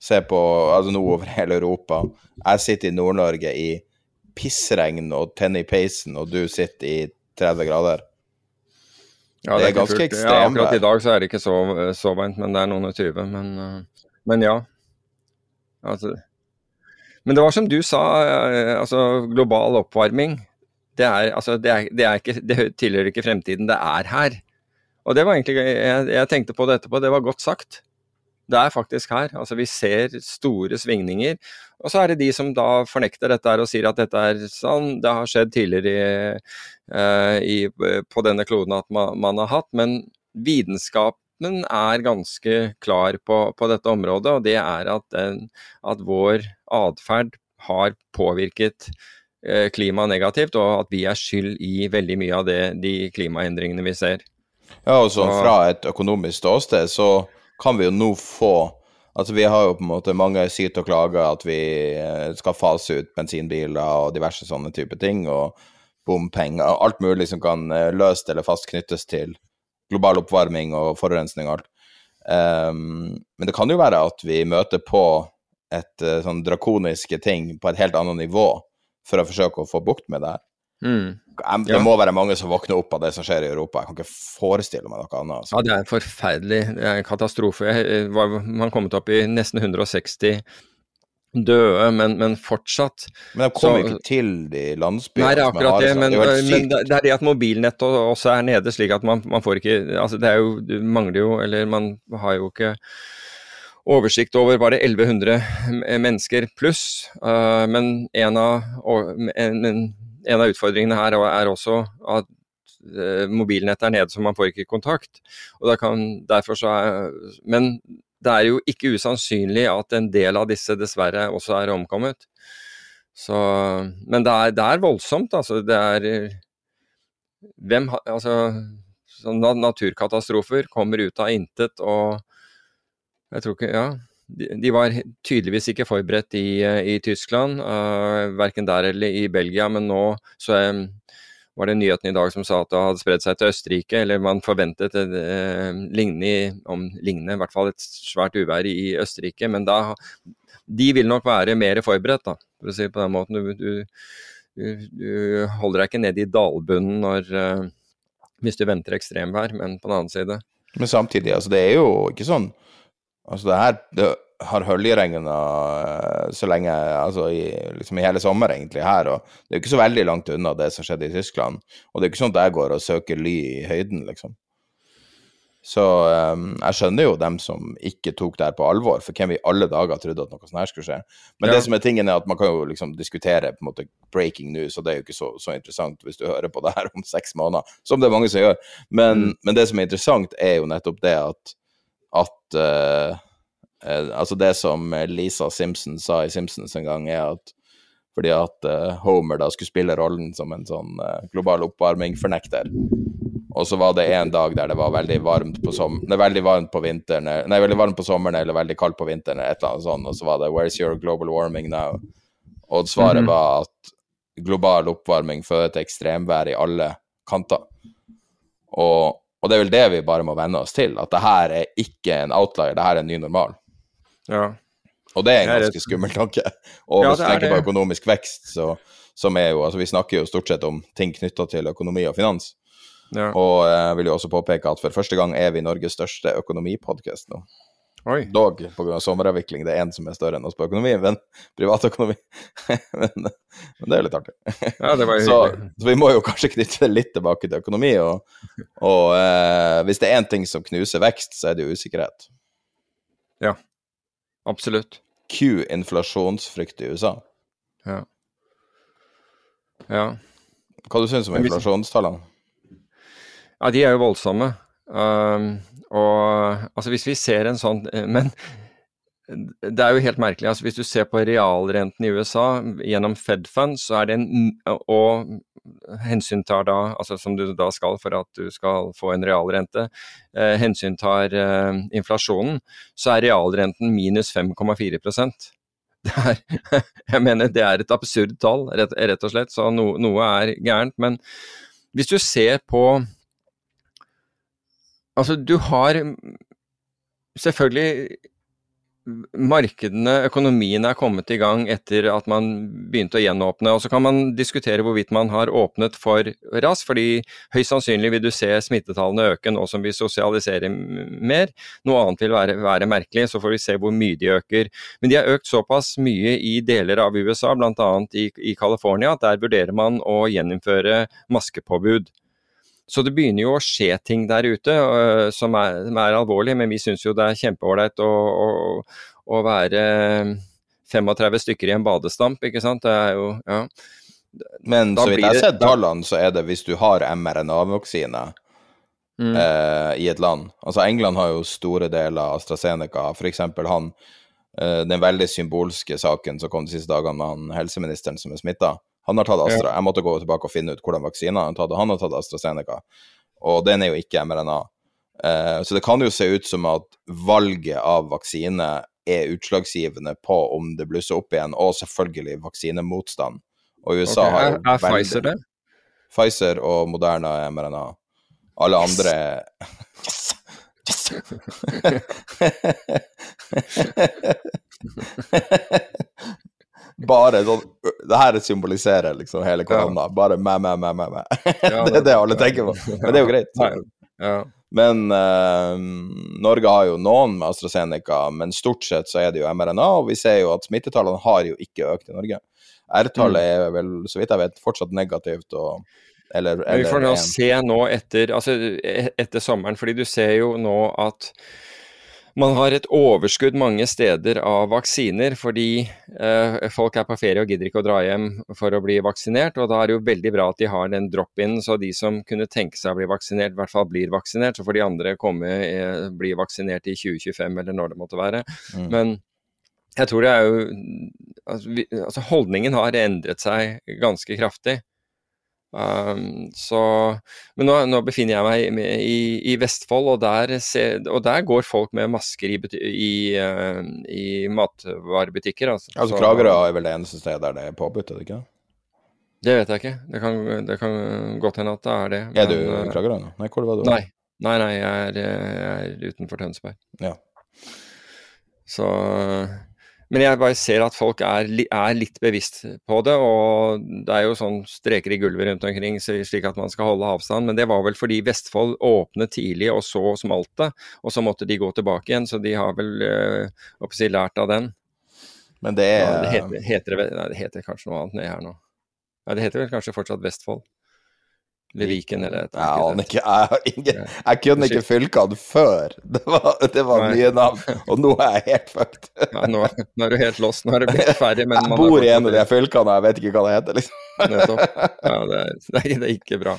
Se på altså nå over hele Europa. Jeg sitter i Nord-Norge i pissregn og tenner i peisen, og du sitter i 30 grader. Ja, det, er, er ganske ekstremt. Ja, akkurat i dag så er det ikke så, så beint, men det er noen og tyve. Men, eh, men ja. Altså, men det var som du sa, eh, altså global oppvarming. Det, er, altså, det, er, det, er ikke, det tilhører ikke fremtiden, det er her. Og det var egentlig, jeg, jeg, tenkte på det etterpå, det var godt sagt. Det er faktisk her. Altså Vi ser store svingninger. Og så er det de som da fornekter dette og sier at dette er sånn, det har skjedd tidligere i, uh, i, på denne kloden at man, man, har hatt. Men vitenskapen er ganske klar på, på dette området, og det er at, den, at vår atferd har påvirket klima klimaet negativt, og at vi er skyld i veldig mye av det, de klimaendringene vi ser. Ja, og så fra et økonomisk ståsted så kan vi jo nå få Altså Vi har jo på en måte mange syter og klager at vi eh, skal fase ut bensinbiler og diverse sånne type ting, og bompenger og alt mulig som kan eh, løst eller fast knyttes til global oppvarming og forurensning og alt. Um, men det kan jo være at vi møter på et uh, sånn drakoniske ting på et helt annet nivå for å forsøke å få bukt med det her. Mm. Det må være mange som våkner opp av det som skjer i Europa. Jeg kan ikke forestille meg noe annet. Altså. Ja, det er en forferdelig. Det er en katastrofe. Man har kommet opp i nesten 160 døde, men, men fortsatt Men de kommer ikke til de landsbyene Nei, det er akkurat det, men, det, men det er det at mobilnettet også er nede, slik at man, man får ikke Altså, det er jo Du mangler jo Eller man har jo ikke oversikt over bare 1100 mennesker pluss, uh, men en av en, en av utfordringene her er også at eh, mobilnettet er nede, så man får ikke kontakt. Kan, er, men det er jo ikke usannsynlig at en del av disse dessverre også er omkommet. Så, men det er, det er voldsomt, altså. Det er hvem, altså, Naturkatastrofer kommer ut av intet, og jeg tror ikke Ja de, var tydeligvis ikke forberedt i, i Tyskland, uh, verken der eller i Belgia. Men nå så um, var det nyheten i dag som sa at det hadde spredd seg til Østerrike. Eller man forventet et uh, lignende, om lignende, i hvert fall et svært uvær i Østerrike. Men da De vil nok være mer forberedt, da, for å si det på den måten. Du, du, du, du holder deg ikke nede i dalbunnen når, uh, hvis du venter ekstremvær, men på den annen side. Men samtidig, altså det er jo ikke sånn Altså, det her det har høljeregna eh, så lenge Altså i, liksom i hele sommer, egentlig, her. Og det er jo ikke så veldig langt unna det som skjedde i Tyskland. Og det er jo ikke sånn at jeg går og søker ly i høyden, liksom. Så um, jeg skjønner jo dem som ikke tok det her på alvor, for hvem i alle dager trodde at noe sånt her skulle skje. Men ja. det som er tingen er at man kan jo liksom diskutere på en måte breaking news, og det er jo ikke så, så interessant hvis du hører på det her om seks måneder, som det er mange som gjør. Men, mm. men det som er interessant, er jo nettopp det at at uh, Altså, det som Lisa Simpson sa i Simpsons en gang, er at fordi at uh, Homer da skulle spille rollen som en sånn global oppvarming-fornekter. Og så var det en dag der det var veldig varmt på som er veldig varmt på vinteren, nei, veldig varmt på sommeren eller veldig kaldt på vinteren, et eller annet sånt, og så var det 'Where's your global warming now?' Og svaret mm -hmm. var at global oppvarming fører til ekstremvær i alle kanter. Og og det er vel det vi bare må venne oss til, at det her er ikke en outlier, det her er en ny normal. Ja. Og det er en ganske skummel tanke. [laughs] Og hvis du tenker på økonomisk vekst, så, som er jo Altså, vi snakker jo stort sett om ting knytta til økonomi og finans. Ja. Og jeg vil jo også påpeke at for første gang er vi Norges største økonomipodkast nå. Oi. Dog pga. sommeravvikling. Det er én som er større enn oss på økonomi, [laughs] men privatøkonomi. [laughs] men, men det er litt artig. Ja, det var [laughs] så, så vi må jo kanskje knytte det litt tilbake til økonomi. Og, og eh, hvis det er én ting som knuser vekst, så er det jo usikkerhet. Ja. Absolutt. Q inflasjonsfrykt i USA. Ja. Ja. Hva du syns du om inflasjonstallene? Ja, de er jo voldsomme. Um, og altså hvis vi ser en sånn Men det er jo helt merkelig. altså Hvis du ser på realrenten i USA gjennom Fed Fund, så er det en Og hensyntar da, altså som du da skal for at du skal få en realrente, eh, hensyntar eh, inflasjonen, så er realrenten minus 5,4% [laughs] det er, jeg mener det er et absurd tall, rett, rett og slett. Så no, noe er gærent. Men hvis du ser på Altså, du har selvfølgelig Markedene, økonomien er kommet i gang etter at man begynte å gjenåpne. og Så kan man diskutere hvorvidt man har åpnet for raskt, fordi høyst sannsynlig vil du se smittetallene øke nå som vi sosialiserer mer. Noe annet vil være, være merkelig, så får vi se hvor mye de øker. Men de har økt såpass mye i deler av USA, bl.a. i, i California, at der vurderer man å gjeninnføre maskepåbud. Så det begynner jo å skje ting der ute uh, som, er, som er alvorlig, men vi syns jo det er kjempeålreit å, å, å, være 35 stykker i en badestamp, ikke sant. Det er jo, ja. Men Da så vidt jeg har sett tallene, så er det hvis du har mRNA-vaksine Mm. eh, i et land Altså England har jo store deler av AstraZeneca, f.eks. han eh, Den veldig symbolske saken som kom de siste dagene med han helseministeren som er smitta. Han har tatt Astra. Jeg måtte gå tilbake og finne ut hvordan vaksiner han har tatt. og Han har tatt AstraZeneca, og den er jo ikke mRNA. Eh, så det kan jo se ut som at valget av vaksine er utslagsgivende på om det blusser opp igjen, og selvfølgelig vaksinemotstand. Og USA okay. har jo Er, er Pfizer det? Pfizer og Moderna er mRNA. Alle andre Yes! [laughs] Yes! [laughs] [laughs] Bare sånn Det her symboliserer liksom hele korona. Bare mæ, mæ, mæ, mæ, mæ. [laughs] Det er det alle tenker på. Men det er jo greit. Ja. Men uh, Norge har jo noen med AstraZeneca, men stort sett så er det jo mRNA, og vi ser jo at smittetallene har jo ikke økt i Norge. R-tallet Mm. er vel, så vidt jeg vet, fortsatt negativt. Og, eller, eller, vi får nå se nå etter, altså, e- etter sommeren, fordi du ser jo nå at man har et overskudd mange steder av vaksiner, fordi eh, folk er på ferie og gidder ikke å dra hjem for å bli vaksinert. og Da er det jo veldig bra at de har den drop-in, så de som kunne tenke seg å bli vaksinert, i hvert fall blir vaksinert. Så får de andre komme, eh, bli vaksinert i 2025 eller når det måtte være. Mm. Men jeg tror det er jo altså, vi, altså Holdningen har endret seg ganske kraftig. Um, så, men nå, nå befinner jeg meg i, i Vestfold, og der, ser, og der går folk med masker i, i, eh, i matvarebutikker. Altså, Altså Kragerø er vel det eneste stedet der det er påbudt, er det ikke? Det vet jeg ikke. Det kan, det kan godt hende at det er det. Er du i eh, Kragerø nå? Nei, hvor var du? Nei. Nei, nei, jeg er, jeg er utenfor Tønsberg. Ja. Så Men jeg bare ser at folk er, er litt bevisst på det, og det er jo sånn streker i gulvet rundt omkring slik at man skal holde avstand, men det var vel fordi Vestfold åpnet tidlig og så smalt det, og så måtte de gå tilbake igjen, så de har vel øh, si, lært av den. Men det Ja, det, heter, heter det, nei, det heter kanskje noe annet nedi her nå. Nei, det heter vel kanskje fortsatt Vestfold? Eller Viken, eller et Jeg aner ikke. Jeg, har ingen, jeg kunne ikke fylkene før. Det var, det var nye navn, og nå er jeg helt fucked. Ja, nå, nå er du helt lost. Nå er du blitt ferdig. men [laughs] Jeg man bor i en av de fylkene, jeg vet ikke hva det heter, liksom. Ja, det [laughs] det, er, det ikke bra.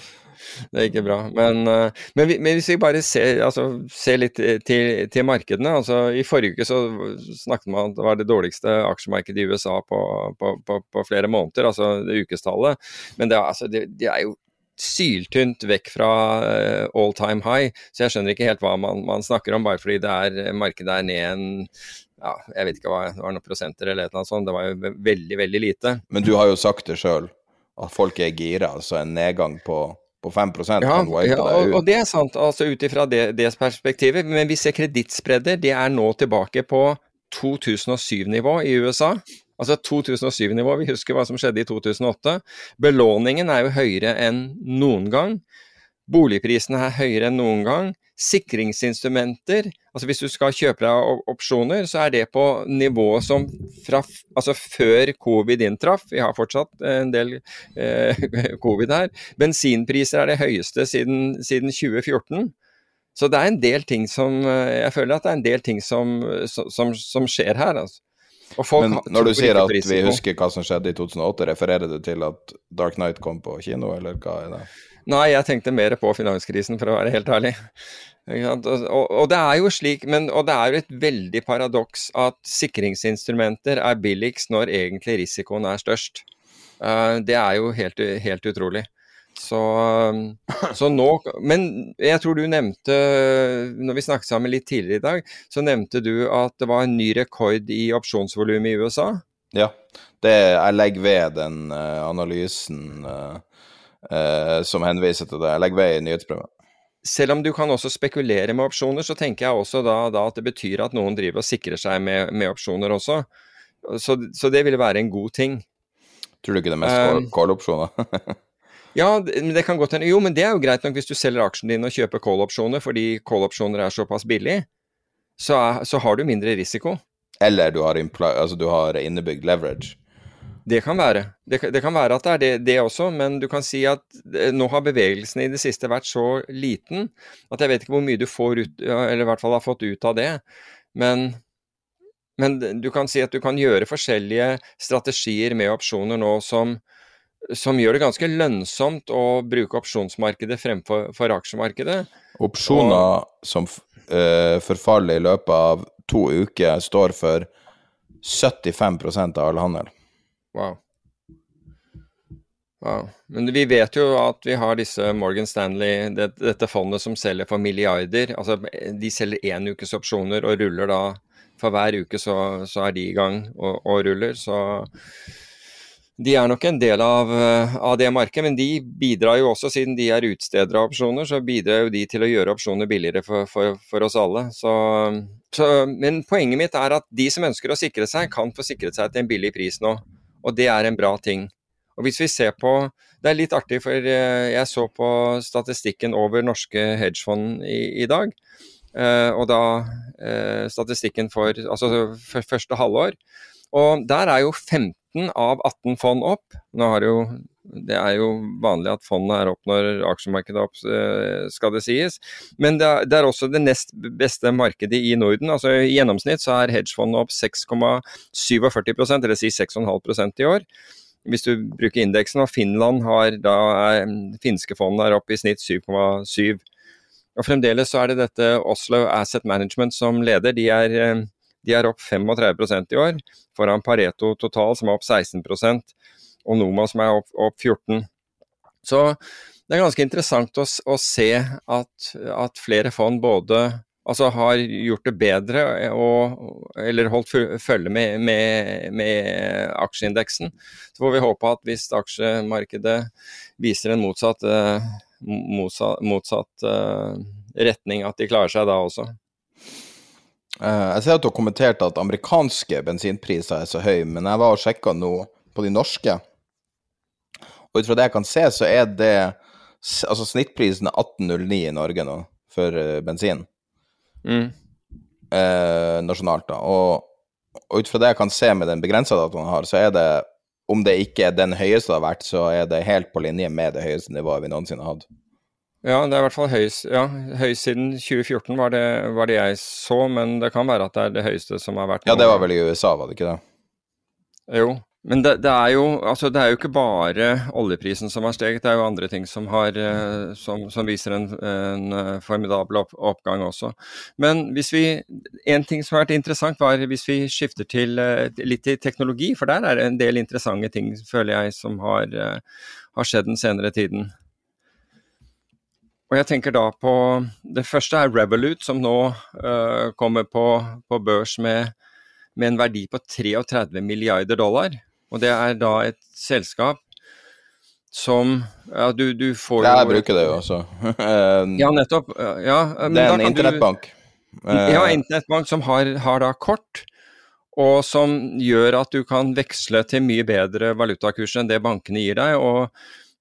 Det er ikke bra. Men, eh, men, vi, men hvis vi bare ser, altså, ser litt til, til markedene. altså I forrige uke så snakket man om at det var det dårligste aksjemarkedet i USA på, på, på, på flere måneder, altså det ukestallet. Men det, altså, det, det er jo syltynt vekk fra eh, all time high, så jeg skjønner ikke helt hva man, man snakker om, bare fordi det er, markedet er ned en ja, jeg vet ikke hva det var noen prosenter eller noe sånt. Det var jo veldig, veldig lite. Men du har jo sagt det sjøl, at folk er gira. Altså en nedgang på, på 5 Ja, ja og, og det er sant, altså ut ifra det, det perspektivet. Men vi ser kredittspredder, de er nå tilbake på 2007-nivå i USA. Altså 2007-nivå, vi husker hva som skjedde i 2008. Belåningen er jo høyere enn noen gang. Boligprisene er høyere enn noen gang. Sikringsinstrumenter, altså hvis du skal kjøpe deg opsjoner, så er det på nivået som fra altså før covid inntraff. Vi har fortsatt en del eh, [laughs] covid her. Bensinpriser er det høyeste siden, siden 2014. Så det er en del ting som Jeg føler at det er en del ting som, som, som skjer her. altså. Men når du sier at vi husker hva som skjedde i 2008, refererer du til at Dark Night kom på kino, eller hva er det? Nei, jeg tenkte mer på finanskrisen, for å være helt ærlig. Og, og, og, det er jo slik, men, og det er jo et veldig paradoks at sikringsinstrumenter er billigst når egentlig risikoen er størst. Uh, det er jo helt, helt utrolig. Så, så, nå Men jeg tror du nevnte, når vi snakket sammen litt tidligere i dag, så nevnte du at det var en ny rekord i opsjonsvolumet i USA? Ja, det, jeg legger ved den uh, analysen uh, uh, som henviser til det. Jeg legger ved i nyhetsprogrammet. Selv om du kan også spekulere med opsjoner, så tenker jeg også da, da at det betyr at noen driver og sikrer seg med, med opsjoner også. Så, så, det ville være en god ting. Tror du ikke det er mest call-opsjoner? [laughs] Ja, men det kan godt hende. Jo, men det er jo greit nok hvis du selger aksjene dine og kjøper call-opsjoner fordi call-opsjoner er såpass billig. Så, så, har du mindre risiko. Eller du har, altså du har innebygd leverage. Det kan være. Det, det, kan være at det er det, det, også, men du kan si at eh, nå har bevegelsen i det siste vært så liten at jeg vet ikke hvor mye du får ut, eller i hvert fall har fått ut av det. Men, men du kan si at du kan gjøre forskjellige strategier med opsjoner nå som, som gjør det ganske lønnsomt å bruke opsjonsmarkedet fremfor for aksjemarkedet. Opsjoner og, som uh, forfaller i løpet av to uker, står for 75% av all handel. Wow. wow. Men vi vet jo at vi har disse Morgan Stanley, det, dette fondet som selger for milliarder. Altså, de selger én ukes opsjoner og ruller da For hver uke så, så er de i gang og, og ruller. Så de er nok en del av, eh, av, det markedet, men de bidrar jo også, siden de er utstedere av opsjoner, så bidrar jo de til å gjøre opsjoner billigere for, for, for oss alle. Så, så, men poenget mitt er at de som ønsker å sikre seg, kan få sikret seg til en billig pris nå. Og det er en bra ting. Og hvis vi ser på Det er litt artig, for eh, jeg så på statistikken over norske hedgefond i, i dag. Eh, og da statistikken for altså første halvår. Og der er jo 15 17 av 18 fond opp. Jo, det er jo vanlig at fondene er opp når aksjemarkedet er opp, eh, skal det sies. Men det er, det er også det nest beste markedet i Norden. altså I gjennomsnitt så er hedgefondene opp 6,47% dvs. Si 6,5% i år. Hvis du bruker indeksen, og Finland har da er, finske fondene er opp i snitt 7,7. Og Fremdeles så er det dette Oslo Asset Management som leder. De er eh, de er opp 35% i år, foran Pareto total, som er opp 16% og Noma, som er opp, opp 14 Så det er ganske interessant å, å se at, at, flere fond både altså har gjort det bedre og, eller holdt følge med, med, med, aksjeindeksen. Så får vi håpe at hvis aksjemarkedet viser en motsatt, uh, motsatt, motsatt uh, retning, at de klarer seg da også. Eh, jeg ser at du har kommentert at amerikanske bensinpriser er så høye, men jeg var og sjekka nå på de norske. Og ut fra det jeg kan se, så er det Altså snittprisen er 18,09 i Norge nå for uh, bensin. Mm. Eh, nasjonalt, da. Og, og, ut fra det jeg kan se med den begrensa dataen jeg har, så er det Om det ikke er den høyeste det har vært, så er det helt på linje med det høyeste nivået vi noensinne har hatt. Ja, det er i hvert fall høyest, ja, høyest siden 2014 var det, var det, jeg så, men det kan være at det er det høyeste som har vært Ja, det var vel i USA, var det ikke det? Jo, men det, det, er jo, altså det er jo ikke bare oljeprisen som har steget, det er jo andre ting som, har, eh, som, som viser en, en, eh, formidabel opp, oppgang også. Men hvis vi, en ting som har vært interessant, var hvis vi skifter til eh, litt til teknologi, for der er det en del interessante ting, føler jeg, som har, har skjedd den senere tiden. Og jeg tenker da på Det første er Revolut, som nå uh, kommer på, på børs med, med, en verdi på 33 milliarder dollar. Og det er da et selskap som Ja, du, du får jo Jeg bruker det jo også. [laughs] ja, nettopp. Ja, det er en internettbank. Ja, internettbank som har, har da kort og som gjør at du kan veksle til mye bedre valutakurser enn det bankene gir deg. Og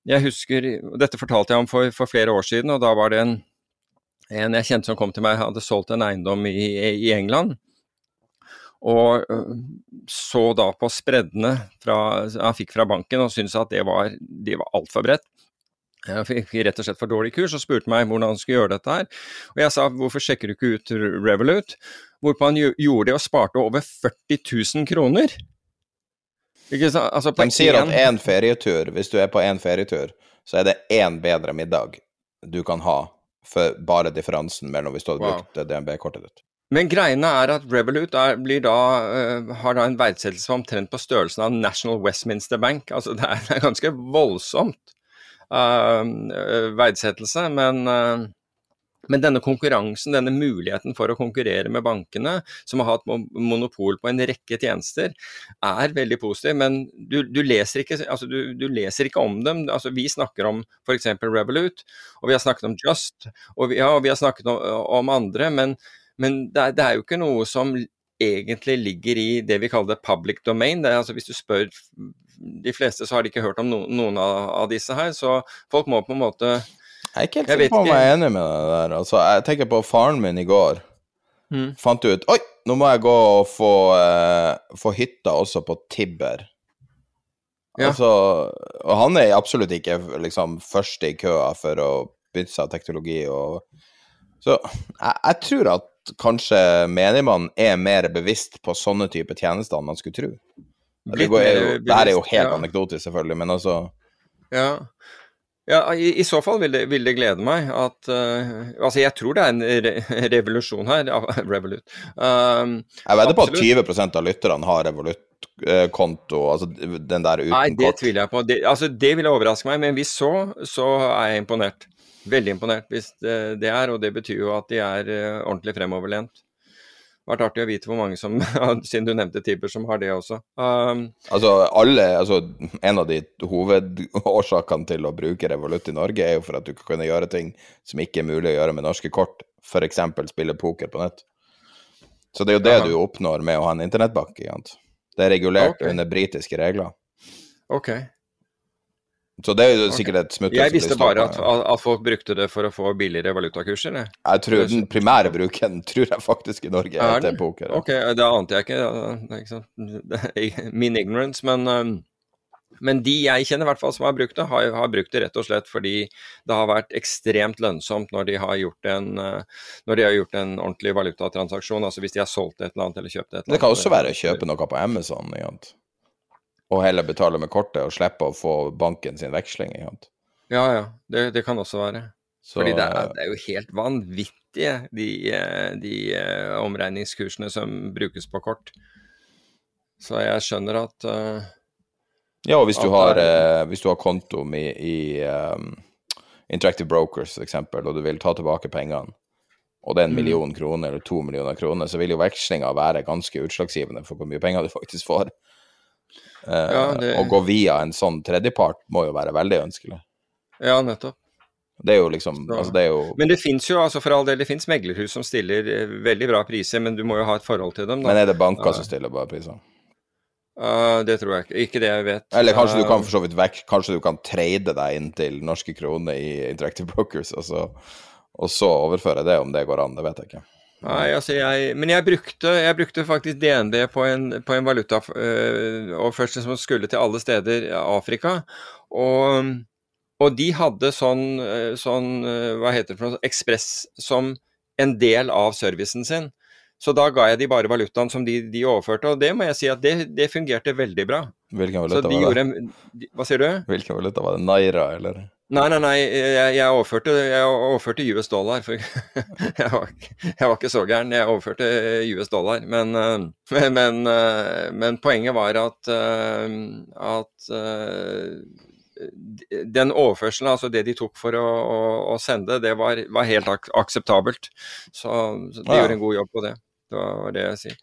jeg husker Dette fortalte jeg om for, for, flere år siden, og da var det en, en jeg kjente som kom til meg, hadde solgt en eiendom i, i England. Og så da på spreddene han fikk fra banken og syntes at det var, de var altfor bredt. Jeg fikk rett og slett for dårlig kurs og spurte meg hvordan han skulle gjøre dette her. Og jeg sa hvorfor sjekker du ikke ut Revolut? Hvorpå han gjorde det og sparte over 40 000 kroner. Altså De sier at én ferietur, hvis du er på én ferietur, så er det én bedre middag du kan ha for bare differansen mellom hvis du hadde wow. brukt DNB-kortet ditt. Men greiene er at Revolut er, da, uh, har da en verdsettelse omtrent på størrelsen av National Westminster Bank. Altså det er, det er ganske voldsomt uh, verdsettelse, men uh, men denne konkurransen, denne muligheten for å konkurrere med bankene, som har hatt monopol på en rekke tjenester, er veldig positiv. Men du, du, leser, ikke, altså du, du leser, ikke, om dem. Altså vi snakker om f.eks. Revolut, og vi har snakket om Just, og vi, ja, og vi har snakket om, om andre. Men, men det, er, det, er, jo ikke noe som egentlig ligger i det vi kaller public domain. Er, altså hvis du spør de fleste, så har de ikke hørt om no, noen av, av disse her. Så folk må på en måte jeg er ikke helt sikker på om jeg er enig med deg der. Altså, jeg tenker på faren min i går. Mm. Fant ut Oi, nå må jeg gå og få, eh, få hytta også på Tibber. Ja. Altså, og han er absolutt ikke liksom først i køa for å bytte seg teknologi og Så jeg, jeg tror at kanskje menigmann er mer bevisst på sånne typer tjenester enn man skulle tro. Det, går, er jo, det her er jo helt ja. anekdotisk, selvfølgelig, men altså Ja. Ja, i, i, så fall vil det, vil det glede meg at uh, Altså, jeg tror det er en re revolusjon her. [laughs] Revolut. Um, jeg vedder på at 20 av lytterne har Revolut-konto, altså den der uten kort. Nei, det tviler jeg på. Det, altså, det vil overraske meg, men hvis så, så er jeg imponert. Veldig imponert hvis det, det er, og det betyr jo at de er uh, ordentlig fremoverlent vært artig å vite hvor mange som, [laughs] siden du nevnte Tibber, som har det også. Um, altså, alle, altså, En av de hovedårsakene til å bruke Revolut i Norge, er jo for at du kan kunne gjøre ting som ikke er mulig å gjøre med norske kort, f.eks. spille poker på nett. Så det er jo det Aha. du oppnår med å ha en internettbank. Det er regulert okay. under britiske regler. Ok. Så det er jo sikkert et smutthull. Jeg visste bare at, at, folk brukte det for å få billigere valutakurser. Jeg, jeg tror Den primære bruken [laughs] tror jeg faktisk i Norge er, til poker. Ok, det ante jeg ikke. Ikke Min ignorance. Men, men de jeg kjenner i hvert fall som har brukt det, har, har, brukt det rett og slett fordi det har vært ekstremt lønnsomt når de har gjort en, når de har gjort en ordentlig valutatransaksjon. Altså hvis de har solgt et eller annet eller kjøpt et eller annet. Det kan også være å kjøpe noe på Amazon. Ikke? Og heller betale med kortet og slippe å få banken sin veksling. Ja, ja. Det, det, kan også være. Så, Fordi det er, det er, jo helt vanvittige, de, de uh, omregningskursene som brukes på kort. Så jeg skjønner at uh, Ja, og hvis du, har, uh, hvis du har konto i, i um, Interactive Brokers f.eks., og du vil ta tilbake pengene, og det er en mm. million kroner eller to millioner kroner, så vil jo vekslinga være ganske utslagsgivende for hvor mye penger du faktisk får. Ja, eh, det... Å gå via en sånn tredjepart må jo være veldig ønskelig. Ja, nettopp. Det er jo liksom altså det er jo... Men det fins jo, altså for all del, det fins meglerhus som stiller eh, veldig bra priser, men du må jo ha et forhold til dem. Da. Men er det banker ja. som stiller bra priser? Uh, det tror jeg ikke. Ikke det jeg vet. Eller kanskje du kan for så vidt vekk, kanskje du kan trade deg inn til norske kroner i Interactive Brokers, og så, og så overføre det, om det går an. Det vet jeg ikke. Nei, altså jeg, men jeg brukte, jeg brukte faktisk DNB på en, på en valuta, øh, og først som skulle til alle steder i Afrika. Og, og, de hadde sånn, øh, sånn øh, hva heter det for noe, ekspress som en del av servicen sin. Så da ga jeg de bare valutaen som de, de overførte, og det må jeg si at det, det fungerte veldig bra. Hvilken valuta de var det? En, hva sier du? Hvilken valuta var det? Naira, eller? Nei, nei, nei. Jeg, jeg, overførte, jeg overførte, US dollar. For [laughs] jeg var, jeg var, ikke så gæren. Jeg overførte US dollar. Men, eh, [laughs] men, eh, men poenget var at, eh, at den overførselen, altså det de tok for å, å, å sende, det var, var helt ak akseptabelt. Så, så de ja. gjorde en god jobb på det. Det var det jeg sier.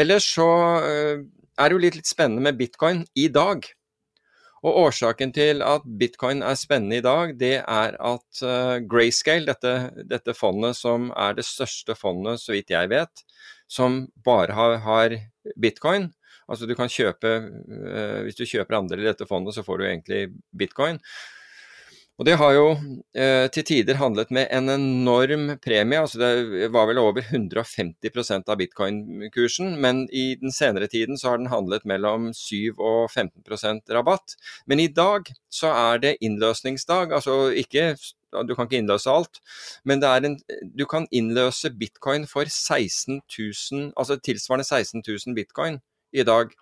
Ellers så er det jo litt, litt spennende med bitcoin i dag. Og Årsaken til at bitcoin er spennende i dag, det er at uh, Grayscale, dette, dette, fondet som er det største fondet, så vidt jeg vet, som bare har, har bitcoin Altså du kan kjøpe uh, Hvis du kjøper andre i dette fondet, så får du egentlig bitcoin. Og det har jo eh, til tider handlet med en enorm premie. altså Det var vel over 150% av bitcoin-kursen, men i den senere tiden så har den handlet mellom 7 og 15% rabatt. Men i dag så er det innløsningsdag. altså ikke du kan ikke innløse alt, men en, du kan innløse bitcoin for 16 000, altså tilsvarende 16 000 bitcoin i dag,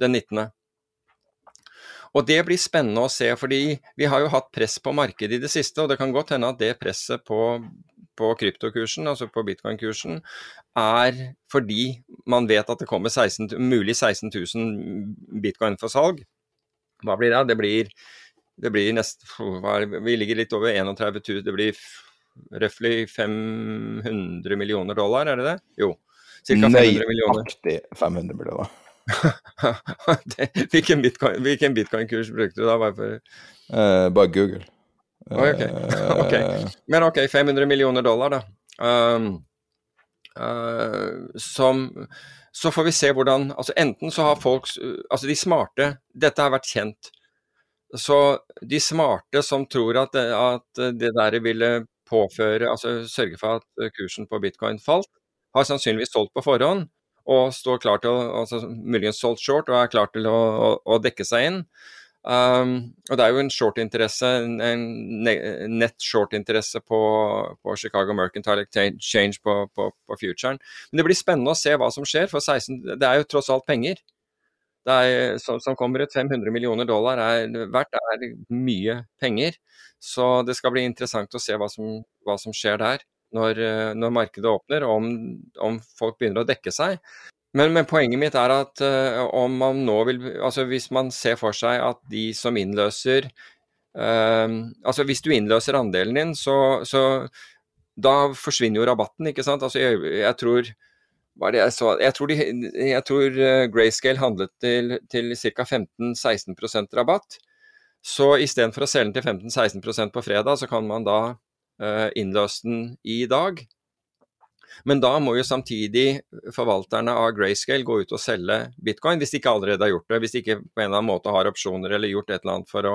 den 19. Og det blir spennende å se, fordi vi har jo hatt press på markedet i det siste, og det kan godt hende at det presset på, på kryptokursen, altså på bitcoin-kursen, er fordi man vet at det kommer 16, mulig 16 000 bitcoin for salg. Hva blir det? Det blir, det blir nest, Vi ligger litt over 31 000, det blir røftlig 500 millioner dollar, er det det? Jo. Ca. 500 millioner. Nøyaktig 500 millioner. [laughs] hvilken bitcoin-kurs bitcoin brukte du da? Bare, for... eh, bare Google. Uh, okay. [laughs] ok. Men ok, 500 millioner dollar, da. Um, uh, som Så får vi se hvordan Altså enten så har folk Altså de smarte Dette har vært kjent. Så de smarte som tror at, at det der ville påføre Altså sørge for at kursen på bitcoin falt, har sannsynligvis solgt på forhånd og står klar til å altså, Muligens solgt short og er klar til å, å, å dekke seg inn. Um, og det er jo en short-interesse, en nett short-interesse på, på, Chicago Mercantile Exchange på, på, på, futuren. Men det blir spennende å se hva som skjer, for 16, det er jo tross alt penger. Det er, som, som kommer ut 500 millioner dollar er, verdt er mye penger. Så det skal bli interessant å se hva som, hva som skjer der når, eh, når markedet åpner, om, om, folk begynner å dekke seg. Men, men poenget mitt er at uh, om man nå vil Altså hvis man ser for seg at de som innløser uh, Altså hvis du innløser andelen din, så, så da forsvinner jo rabatten, ikke sant. Altså jeg, jeg tror jeg så? Jeg tror, de, jeg tror Grayscale handlet til, til ca. 15-16% rabatt. Så istedenfor å selge den til 15-16% på fredag, så kan man da Eh, innløst den i dag. Men da må jo samtidig forvalterne av Grayscale gå ut og selge bitcoin, hvis de ikke allerede har gjort det. Hvis de ikke på en eller annen måte har opsjoner eller gjort et eller annet for å,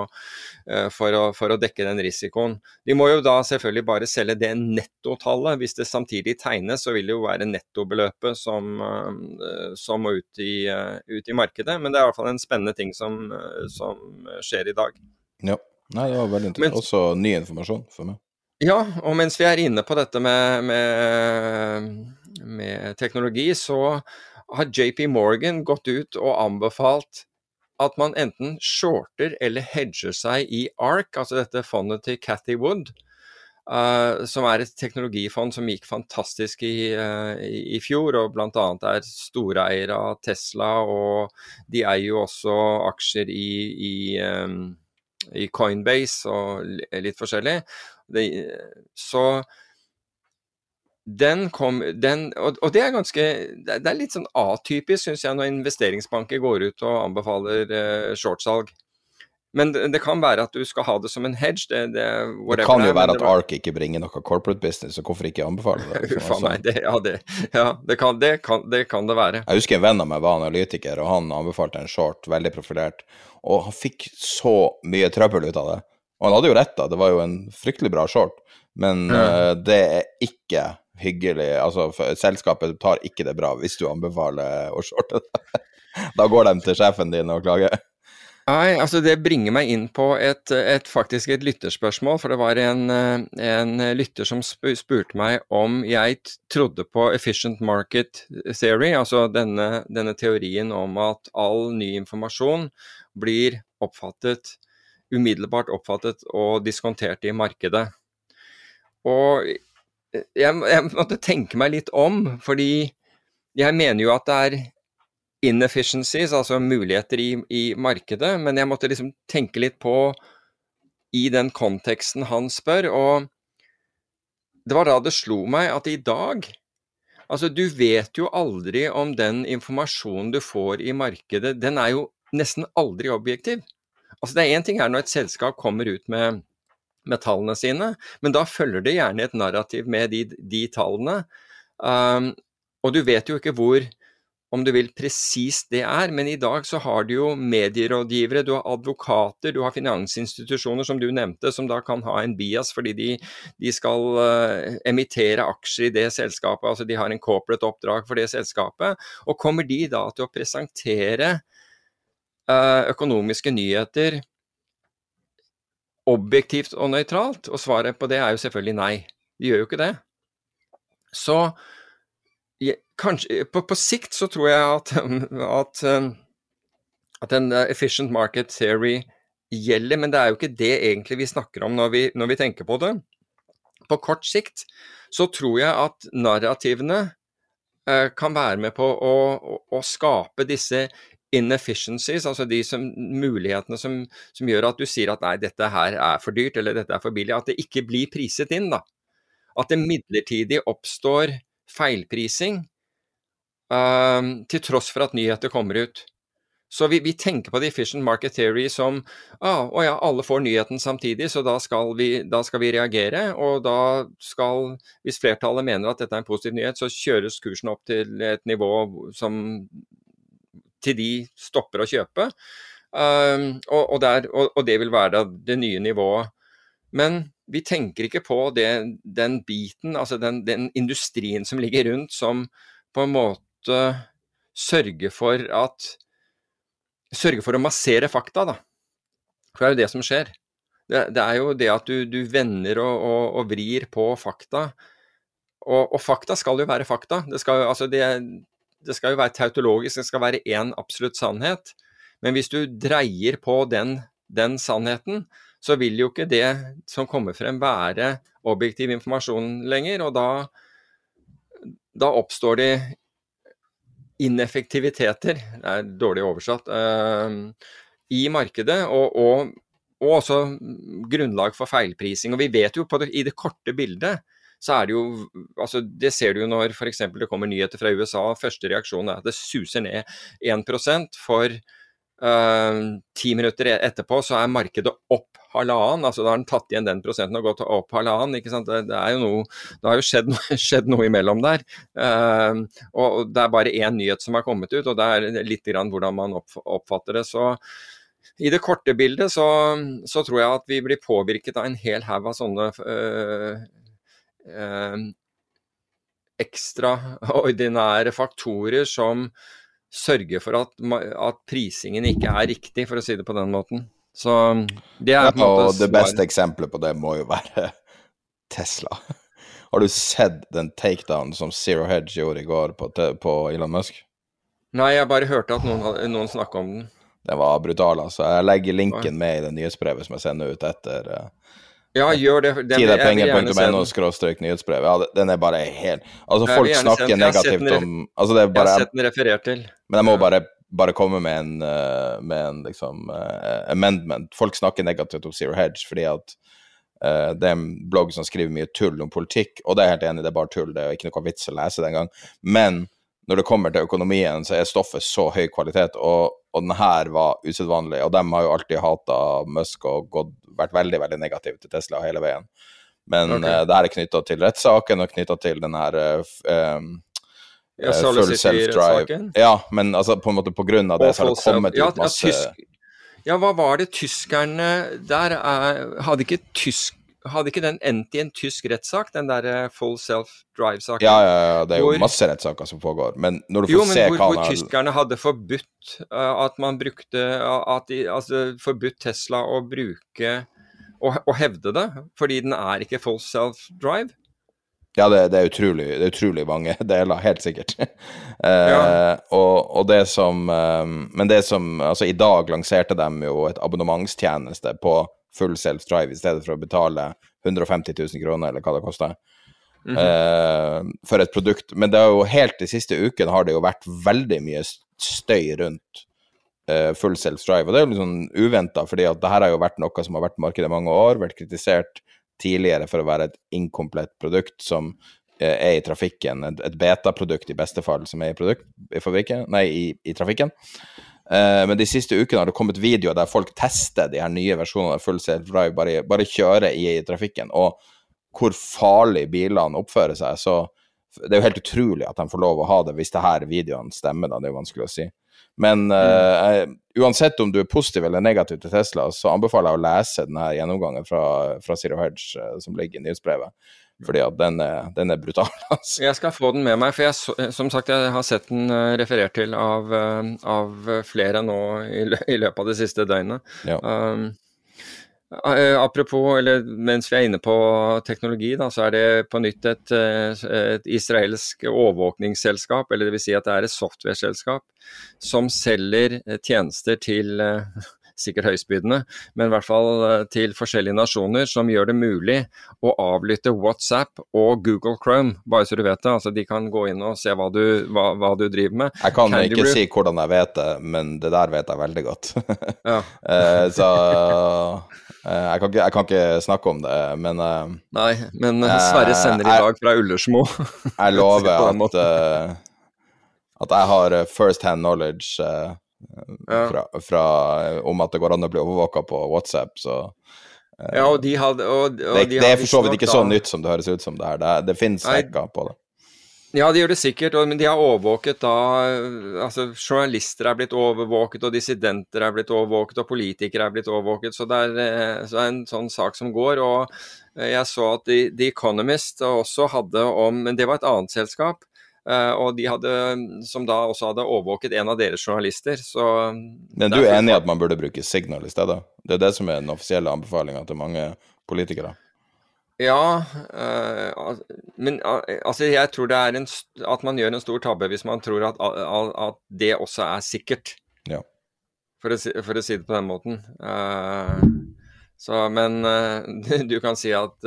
eh, for å, for å dekke den risikoen. De må jo da selvfølgelig bare selge det nettotallet. Hvis det samtidig tegnes, så vil det jo være nettobeløpet som, eh, som må ut i, ut i, markedet. Men det er i hvert fall en spennende ting som, som skjer i dag. Ja, Nei, det var veldig interessant. Men, Også ny informasjon for meg. Ja, og mens vi er inne på dette med, med, med teknologi, så har JP Morgan gått ut og anbefalt at man enten shorter eller hedger seg i ARK, altså dette fondet til Cathy Wood, uh, som er et teknologifond som gikk fantastisk i, uh, i fjor, og bl.a. er storeier av Tesla, og de eier jo også aksjer i, i, um, i Coinbase og litt forskjellig. Det, så den kom den, og, og, det er ganske Det er litt sånn atypisk, syns jeg, når investeringsbanker går ut og anbefaler eh, shortsalg. Men det, det, kan være at du skal ha det som en hedge. Det, det, det kan jo være at ARK ikke bringer noe corporate business, så hvorfor ikke anbefale det? [laughs] Uffa meg, ja, det, ja det, kan, kan, det, kan, det være. Jeg husker en venn av meg var analytiker, og han anbefalte en short, veldig profilert, og han fikk så mye trøbbel ut av det. Og han hadde jo rett, da, det var jo en fryktelig bra short, men mm. uh, det er ikke hyggelig. Altså, selskapet tar ikke det bra hvis du anbefaler å shorte det. [laughs] da går de til sjefen din og klager. Nei, altså det bringer meg inn på et, et, faktisk et lytterspørsmål. For det var en, en, lytter som spurte meg om jeg trodde på efficient market theory, altså denne, denne teorien om at all ny informasjon blir oppfattet umiddelbart oppfattet og diskontert i markedet. Og jeg, jeg, måtte tenke meg litt om, fordi jeg mener jo at det er inefficiencies, altså muligheter i, i markedet, men jeg måtte liksom tenke litt på i den konteksten han spør, og det var da det slo meg at i dag Altså, du vet jo aldri om den informasjonen du får i markedet, den er jo nesten aldri objektiv. Altså Det er én ting her når et selskap kommer ut med, med, tallene sine, men da følger det gjerne et narrativ med de, de tallene. Um, og du vet jo ikke hvor om du vil, presist det er, men i dag så har du jo medierådgivere, du har advokater, du har finansinstitusjoner som du nevnte, som da kan ha en bias fordi de, de skal uh, emittere aksjer i det selskapet, altså de har en corporate oppdrag for det selskapet. Og kommer de da til å presentere uh, økonomiske nyheter objektivt og nøytralt? Og svaret på det er jo selvfølgelig nei. De gjør jo ikke det. Så kanskje, på, på, sikt så tror jeg at, [laughs] at, um, at en uh, efficient market theory gjelder, men det er jo ikke det egentlig vi snakker om når vi, når vi tenker på det. På kort sikt så tror jeg at narrativene uh, kan være med på å, å, å, skape disse inefficiencies, altså de som, mulighetene som, som, gjør at du sier at nei, dette her er for dyrt eller dette er for billig. At det ikke blir priset inn, da. At det midlertidig oppstår feilprising uh, til tross for at nyheter kommer ut. Så vi, vi, tenker på the efficient market theory som ah, å ja, alle får nyheten samtidig, så da skal, vi, da skal, vi, reagere. Og da skal, hvis flertallet mener at dette er en positiv nyhet, så kjøres kursen opp til et nivå som til de stopper å kjøpe. Um, og, og, der, og, og, det vil være det nye nivået. Men vi tenker ikke på det, den biten, altså den, den, industrien som ligger rundt, som på en måte sørger for at Sørger for å massere fakta, da. For det er jo det som skjer. Det, det er jo det at du, du vender og, og, og, vrir på fakta. Og, og, fakta skal jo være fakta. Det skal, altså det, det skal jo være tautologisk, det skal være én absolutt sannhet. Men hvis du dreier på den, den sannheten, så vil jo ikke det som kommer frem være objektiv informasjon lenger. Og da, da oppstår det ineffektiviteter, det er dårlig oversatt, uh, i markedet. Og, og, og, også grunnlag for feilprising. Og vi vet jo det, i det korte bildet så er det jo altså Det ser du jo når f.eks. det kommer nyheter fra USA. Første reaksjon er at det suser ned 1 for Uh, ti minutter e- etterpå så er markedet opp halvannen. altså Da har den tatt igjen den prosenten og gått opp halvannen. ikke sant, Det, det er jo noe, det har jo skjedd, [laughs] skjedd noe imellom der. Uh, og Det er bare én nyhet som har kommet ut, og det er litt grann hvordan man oppfatter det. så i det korte bildet så, så, tror jeg at vi blir påvirket av en hel haug av sånne øh, øh, ekstraordinære faktorer som sørger for at, at, prisingen ikke er riktig, for å si det på den måten. Så det er på en måte Og det beste eksempelet på det må jo være [laughs] Tesla. Har du sett den takedown som Zero Hedge gjorde i går på, på Elon Musk? Nei, jeg bare hørte at noen, noen snakka om den. Den var brutal, altså. Jeg legger linken med i det nyhetsbrevet som jeg sender ut etter uh, ja, gjør det. Tiderpenger.no skråstrek nyhetsbrev. Ja, den er bare helt Altså, folk snakker negativt om altså, det Jeg har sett den referert til. Men jeg må bare, bare komme med en, uh, med en liksom, uh, amendment. Folk snakker negativt om Zero Hedge fordi at uh, det er en blogg som skriver mye tull om politikk, og det er helt enig det er bare tull, det er ikke noe vits å lese det engang. Men når det kommer til økonomien, så er stoffet så høy kvalitet, og, og den her var usedvanlig. Og de har jo alltid hata Musk og gått vært veldig veldig negativ til Tesla hele veien. Men okay. uh, det her er knytta til rettssaken og knytta til den her um, ja, full self-drive. Ja, men altså på en måte på grunn av det så har det kommet ut masse ja, tysk, ja, hva var det tyskerne der er, Hadde ikke tysk hadde ikke den endt i en tysk rettssak, den der full self-drive-saken? Ja, ja, ja, det er jo hvor, masse rettssaker som pågår, men når du får jo, se hvor, hvor tyskerne hadde forbudt uh, at man brukte at de, Altså forbudt Tesla å bruke Og hevde det, fordi den er ikke full self-drive. Ja, det, det, er utrolig, det, er utrolig, mange [laughs] deler, helt sikkert. uh, [laughs] ja. og, og, det som um, Men det som Altså, i dag lanserte de jo et abonnementstjeneste på full self-drive i stedet for å betale 150 000 kroner, eller hva det koster. Mm -hmm. uh, for et produkt. Men det er jo helt de siste ukene har det jo vært veldig mye støy rundt uh, full self-drive. Og det er jo litt sånn uventa, fordi at det her har jo vært noe som har vært i markedet i mange år, vært kritisert tidligere for å være et inkomplett produkt som uh, er i trafikken. Et, et beta-produkt i beste fall som er i, produkt, i, fabrikken, nei, i, i trafikken. Uh, men de siste ukene har det kommet videoer der folk tester de her nye versjonene av full self drive, bare, bare kjører i, i, trafikken, og hvor farlig bilene oppfører seg. Så Det er jo helt utrolig at de får lov å ha det, hvis det her videoen stemmer, da. Det er jo vanskelig å si. Men uh, uansett om du er positiv eller negativ til Tesla, så anbefaler jeg å lese denne gjennomgangen fra, fra Zero Hedge uh, som ligger i nyhetsbrevet. Fordi at den er, den er brutal. [laughs] Altså. Jeg skal få den med meg, for jeg, som sagt, jeg har sett den referert til av, av flere nå i, i, løpet av det siste døgnet. Ja. Um, Eh, apropos, eller mens vi er inne på teknologi, da, så er det på nytt et, eh, et israelsk overvåkningsselskap, eller dvs. Si at det er et software-selskap som selger eh, tjenester til sikkert høystbydende, men i hvert fall eh, til forskjellige nasjoner, som gjør det mulig å avlytte WhatsApp og Google Chrome, bare så du vet det. Altså De kan gå inn og se hva du, hva, hva du driver med. Jeg kan Candy ikke Brew. si hvordan jeg vet det, men det der vet jeg veldig godt. [laughs] ja. uh, så uh, jeg, kan ikke, jeg, kan ikke, snakke om det, men Nei, men Sverre sender i dag fra Ullersmo. [laughs] jeg [laughs] lover at, at jeg har first hand knowledge. Fra, fra, om at det går an å bli overvåka på WhatsApp, så eh, Ja, og de hadde og, og Det, de det er for så vidt ikke så nytt som det høres ut som det her. Det, det finnes hacker på det. Ja, de gjør det sikkert, men de har overvåket da altså Journalister er blitt overvåket, og dissidenter er blitt overvåket, og politikere er blitt overvåket. Så det er, eh, så det er en sånn sak som går. og Jeg så at The, The Economist også hadde om Men det var et annet selskap. Uh, og de hadde, som da også hadde overvåket en av deres journalister. Så Men du er enig i at man burde bruke Signal i stedet? Det er det som er den offisielle anbefalinga til mange politikere? Ja, uh, men uh, altså jeg tror det er en, at man gjør en stor tabbe hvis man tror at, at det også er sikkert. Ja. For, å si, for å si det på den måten. så, men [laughs] du kan si at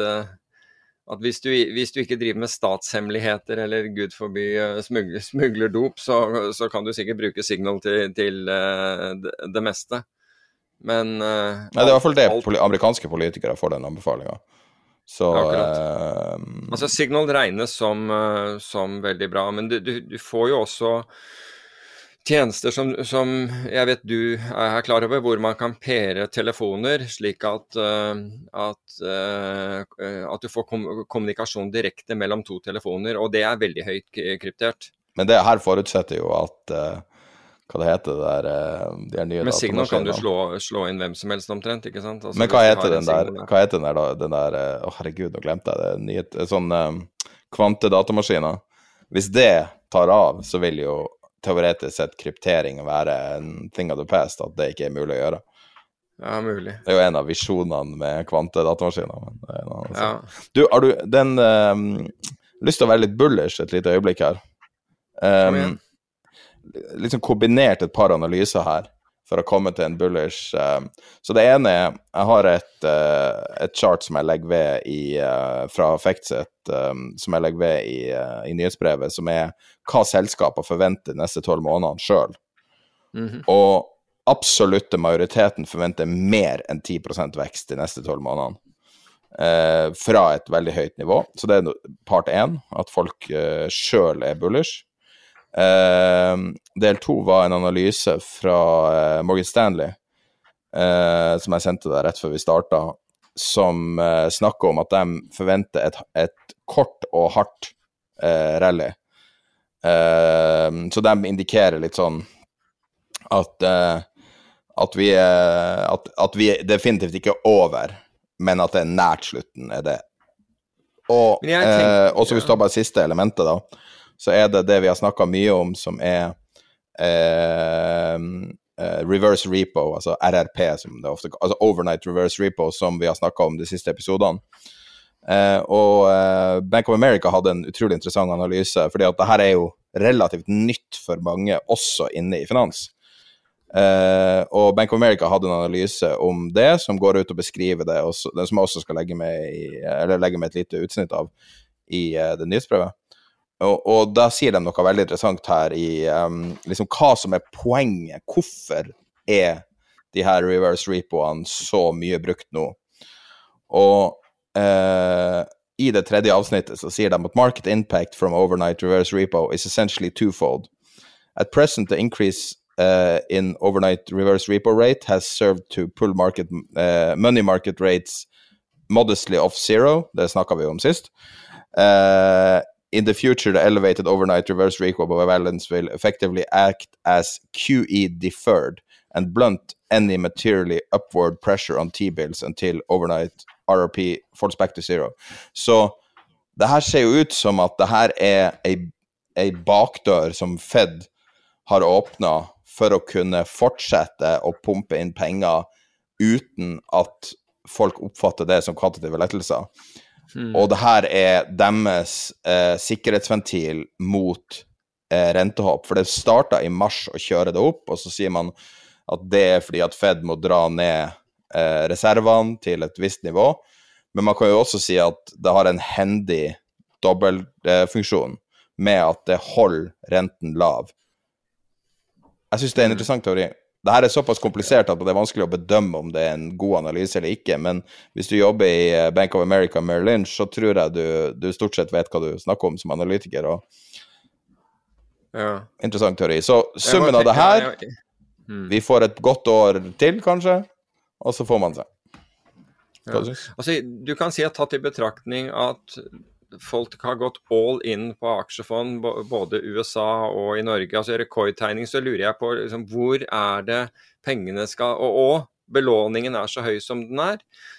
at hvis du, hvis du, ikke driver med statshemmeligheter eller gud forby smugler, [laughs] smugler, dop, så, så, kan du sikkert bruke Signal til, til uh, det, meste. Men uh, Nei, det er i hvert fall det alt, amerikanske politikere får den anbefalinga. Så Altså, Signal regnes som, som veldig bra, men du, du, du får jo også tjenester som, som, jeg vet du er klar over, hvor man kan pere telefoner, slik at, uh, at, uh, at du får kom kommunikasjon direkte mellom to telefoner. Og det er veldig høyt kryptert. Men det her forutsetter jo at Hva det heter det der de er nye Med Signal kan du slå, slå, inn hvem som helst omtrent, ikke sant? Altså, Men hva heter den der, hva heter den der, den der Å, oh, herregud, nå glemte jeg det. Nye, sånn um, kvantedatamaskiner. Hvis det tar av, så vil jo teoretisk sett kryptering være en thing of the past, at det ikke er mulig å gjøre. Ja, mulig. Det er jo en av visjonene med kvantedatamaskiner. Ja. Du, har du den um, Lyst til å være litt bullish et lite øyeblikk her. Um, liksom kombinert et par analyser her for å komme til en bullish um, Så det ene er Jeg har et, uh, et chart som jeg legger ved i, uh, fra um, som jeg legger ved i, i, nyhetsbrevet, som er hva selskaper forventer neste tolv månedene sjøl. Mm -hmm. Og absolutte majoriteten forventer mer enn 10% vekst de neste tolv månedene. fra et veldig høyt nivå. Så det er part én, at folk uh, sjøl er bullish. Uh, del to var en analyse fra uh, Morgan Stanley, uh, som jeg sendte deg rett før vi starta, som snakker om at de forventer et, et kort og hardt rally. så de indikerer litt sånn at at vi, at, at vi definitivt ikke er over, men at det er nært slutten, er det. Og så hvis du tar bare siste elementet, da så er det det vi har snakka mye om, som er eh, eh reverse repo, altså RRP, som det ofte altså overnight reverse repo, som vi har snakka om de siste episodene. Eh, og eh, Bank of America hadde en utrolig interessant analyse, fordi at det her er jo relativt nytt for mange, også inne i finans. Eh, og Bank of America hadde en analyse om det, som går ut og beskriver det, og som jeg også skal legge med, i, legge med et lite utsnitt av i uh, det nyhetsbrevet. Og, og, da sier de noe veldig interessant her i um, liksom hva som er poenget. Hvorfor er de her reverse repoene så mye brukt nå? Og uh, i det tredje avsnittet så sier de at market impact from overnight reverse repo is essentially twofold. At present, the increase uh, in overnight reverse repo rate has served to pull market, uh, money market rates modestly off zero. Det snakka vi om sist. Uh, in the future, the elevated overnight reverse repo balance will effectively act as QE deferred and blunt any materially upward pressure on T-bills until overnight RRP falls back to zero. Så det her ser jo ut som at det her er ei, ei bakdør som Fed har åpna for å kunne fortsette å pumpe inn penger uten at folk oppfatter det som kvantitative lettelser. Mm. Og det her er deres eh, sikkerhetsventil mot eh, rentehopp. For det starta i mars å kjøre det opp, og så sier man at det er fordi at Fed må dra ned eh, reservene til et visst nivå. Men man kan jo også si at det har en hendig dobbeltfunksjon med at det holder renten lav. Jeg syns det er en mm. interessant teori. Dette er såpass komplisert at det er vanskelig å bedømme om det er en god analyse eller ikke, men hvis du jobber i eh, Bank of America Merrill Lynch, så tror jeg du, du, stort sett vet hva du snakker om som analytiker. ja. Interessant teori. Så summen av det her hmm. Vi får et godt år til, kanskje, og så får man seg. Ja. Altså, du kan si at tatt i betraktning at folk har gått all in på aksjefond, både USA og i Norge. altså Rekordtegning, så lurer jeg på liksom, hvor er det pengene skal og, og, belåningen er så høy som den er,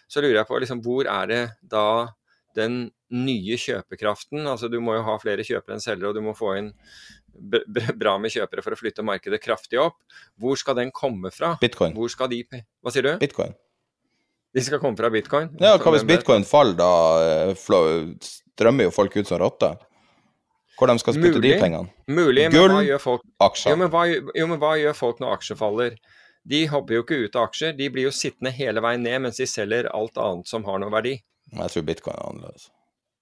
så lurer jeg på liksom, hvor er det da den nye kjøpekraften altså Du må jo ha flere kjøpere enn selgere, og du må få inn bra med kjøpere for å flytte markedet kraftig opp. Hvor skal den komme fra? Bitcoin. Hvor skal de Hva sier du? Bitcoin. De skal komme fra bitcoin? Ja, hva hvis bitcoin faller, da eh, strømmer jo folk ut som rotter. Hvor de skal spytte de pengene? Mulig, Gull, men hva gjør folk? aksjer. Jo men, hva, jo, men hva gjør folk når aksjer faller? De hopper jo ikke ut av aksjer, de blir jo sittende hele veien ned mens de selger alt annet som har noe verdi. Jeg tror bitcoin er annerledes.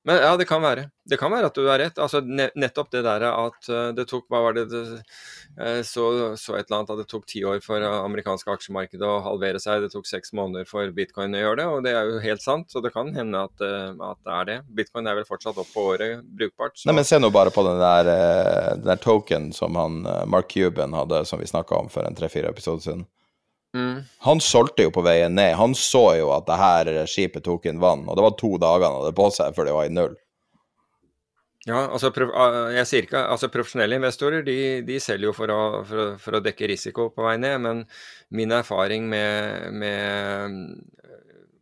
Men ja, det kan være. Det kan være at du har rett. Altså, nettopp det der at eh, det tok Hva var det det eh, så, så, et eller annet at det tok ti år for amerikanske aksjemarkedet å halvere seg. Det tok seks måneder for bitcoin å gjøre det, og det er jo helt sant. Så det kan hende at, eh, at det er det. Bitcoin er vel fortsatt opp på året brukbart. Så. Nei, men se nå bare på den der, den der token som han Mark Cuban hadde, som vi snakka om for en tre-fire episoder siden. Mm. Han solgte jo på veien ned. Han så jo at det her skipet tok inn vann, og det var to dager han hadde på seg før det var i null. Ja, altså, ah, jeg sier ikke, altså Profesjonelle investorer de, de selger jo for å, for, å, for å, dekke risiko på vei ned, men min erfaring med, med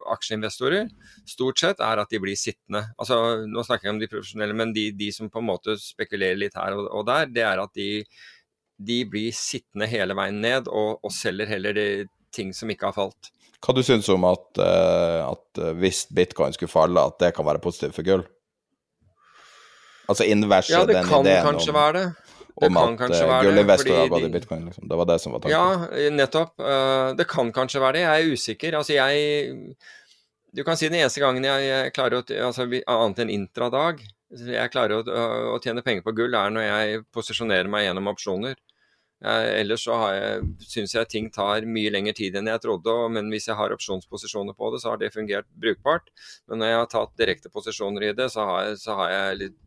aksjeinvestorer stort sett er at de blir sittende. Altså, Nå snakker jeg om de profesjonelle, men de, de som på en måte spekulerer litt her og, og der, det er at de, de blir sittende hele veien ned og, og selger heller de ting som ikke har falt. Hva du syns om at, uh, at, eh, hvis bitcoin skulle falle, at det kan være positivt for gull? Altså inverse ja, den ideen Ja, det kan kanskje være det. Det om at gullinvestorer har gått i bitcoin. Liksom. Det var det som var tanken. Ja, nettopp. Uh, det kan kanskje være det. Jeg er usikker. Altså, jeg Du kan si den eneste gangen jeg, jeg klarer å altså, Annet enn intradag jeg klarer å, å, tjene penger på gull, er når jeg posisjonerer meg gjennom opsjoner. Ellers så syns jeg ting tar mye lengre tid enn jeg trodde, men hvis jeg har opsjonsposisjoner på det, så har det fungert brukbart. Men når jeg har tatt direkte posisjoner i det, så har jeg, så har jeg litt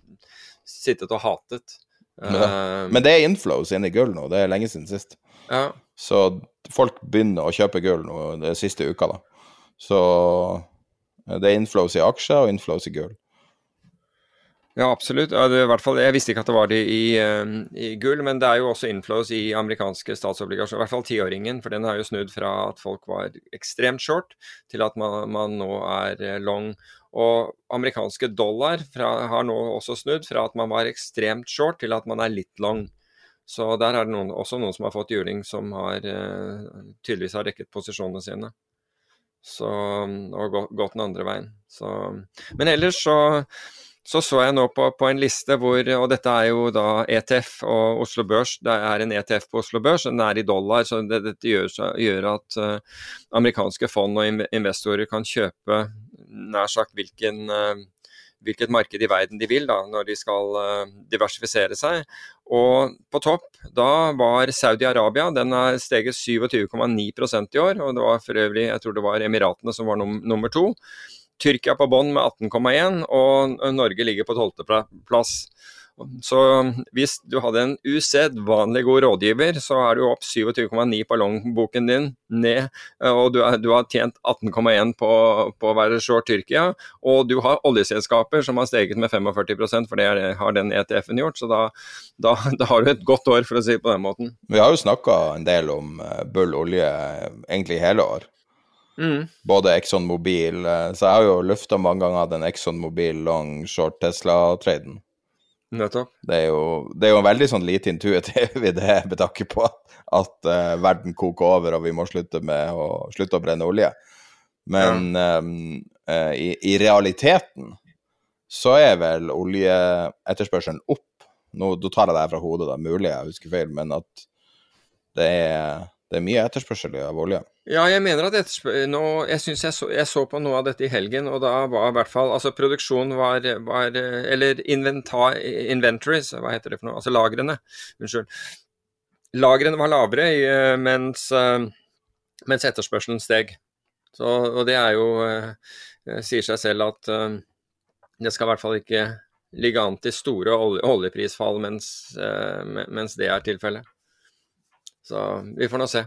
sittet og hatet. Ja. Uh, men det er inflows inn i gull nå, det er lenge siden sist. Ja. Så folk begynner å kjøpe gull nå det siste uka, da. Så det er inflows i aksjer og inflows i gull. Ja, absolutt. Ja, det, fall, jeg visste ikke at det var det i, uh, i, gull, men det er jo også inflows i amerikanske statsobligasjoner. I hvert fall tiåringen, for den har jo snudd fra at folk var ekstremt short, til at man, man nå er eh, long. Og amerikanske dollar fra, har nå også snudd fra at man var ekstremt short, til at man er litt long. Så der er det noen, også noen som har fått juling, som har, uh, tydeligvis har rekket posisjonene sine. Så, og gått den andre veien. Så, men ellers så så så jeg nå på, på, en liste hvor, og dette er jo da ETF og Oslo Børs, det er en ETF på Oslo Børs, den er i dollar, så det, dette gjør, gjør, at uh, amerikanske fond og investorer kan kjøpe nær sagt hvilken, uh, hvilket marked i verden de vil da, når de skal uh, diversifisere seg. Og på topp, da var Saudi-Arabia, den har steget 27,9% i år, og det var for øvrig, jeg tror det var Emiratene som var num nummer to. Tyrkia på bånn med 18,1, og Norge ligger på tolvteplass. Så hvis du hadde en usedvanlig god rådgiver, så er du opp 27,9 på longboken din ned, og du, er, du har tjent 18,1 på, å være short Tyrkia, og du har oljeselskaper som har steget med 45% for det har den ETF-en gjort, så da, da, da, har du et godt år, for å si det på den måten. Vi har jo snakka en del om eh, Bull olje egentlig hele år. Mm. Både Exxon Mobil eh, Så jeg har jo lufta mange ganger den Exxon Mobil long short Tesla-traden. Nettopp. Det er, jo, det er jo en veldig sånn lite intuitiv [laughs] idé med tanke på at, at uh, verden koker over og vi må slutte med å, slutte å brenne olje. Men ja. um, uh, i, i, realiteten så er vel oljeetterspørselen opp. Nå, nå tar jeg det her fra hodet, da, mulig jeg husker feil, men at det er, det er mye etterspørsel av olje. Ja, jeg mener at nå, jeg synes jeg jeg så, på noe av dette i helgen, og da var i hvert fall altså produksjonen var, var Eller inventar, inventories, hva heter det for noe? Altså lagrene. Unnskyld. Lagrene var lavere eh, mens, eh, mens etterspørselen steg. Så, og det er jo eh, Sier seg selv at det skal i hvert fall ikke ligge an til store oljeprisfall mens, mens det er tilfellet. Så vi får nå se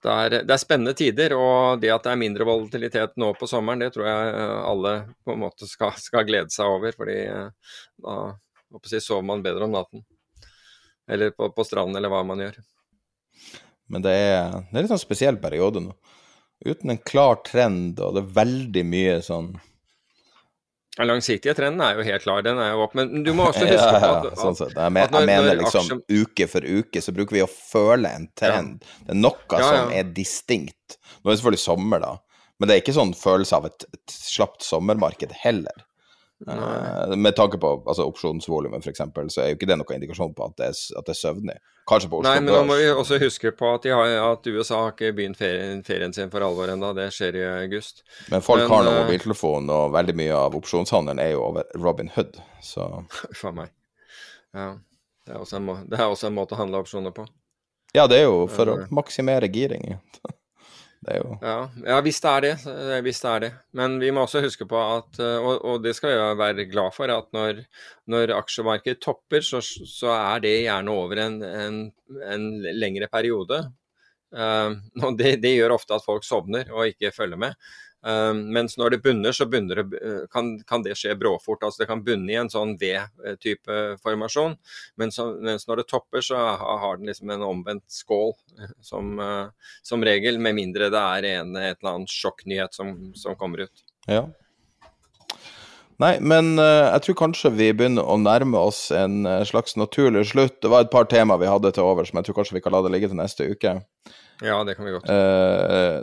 det er, det er, spennende tider, og det at det er mindre volatilitet nå på sommeren, det tror jeg eh, alle på en måte skal, skal glede seg over. fordi eh, da si, sover man bedre om natten. Eller på, på stranden, eller hva man gjør. Men det er, det er litt sånn spesiell periode nå. Uten en klar trend, og det er veldig mye sånn den langsiktige trenden er jo helt klar, den er jo opp. Men du må også huske ja, ja, at, sånn sett. Jeg, men, når, jeg mener liksom aksjen... uke for uke så bruker vi å føle en trend. Ja. Det er noe som er distinkt. Nå er det selvfølgelig sommer, da, men det er ikke sånn følelse av et, et slapt sommermarked heller. Uh, med tanke på altså, opsjonsvolumet, f.eks., så er jo ikke det noen indikasjon på at det er, at det er søvnig. Kanskje på Oslo Nei, men da må vi også huske på at, har, at USA har ikke begynt ferien, ferien sin for alvor ennå. Det skjer i august. Men folk men, har nå uh, mobiltelefon, og veldig mye av opsjonshandelen er jo over Robin Hood, så [laughs] For meg. Ja. Det er, en, det er, også en, måte å handle opsjoner på. Ja, det er jo for å maksimere giring. [laughs] Det jo ja, ja, hvis det er det. Hvis det er det. Men vi må også huske på at, eh, og, og det skal vi være glad for, at når, når aksjemarkedet topper, så, så, er det gjerne over en, en, en lengre periode. Uh, og det, det, gjør ofte at folk sovner og ikke følger med. Uh, mens når det bunner, så bunner det, uh, kan, kan, det skje bråfort. altså Det kan bunne i en sånn V-type formasjon. Mens, mens, når det topper, så har den liksom en omvendt skål som, uh, som regel. Med mindre det er en, et eller annet sjokknyhet som, som kommer ut. Ja. Nei, men jeg tror kanskje vi begynner å nærme oss en slags naturlig slutt. Det var et par tema vi hadde til over som jeg tror kanskje vi kan la det ligge til neste uke. Ja, det kan vi godt.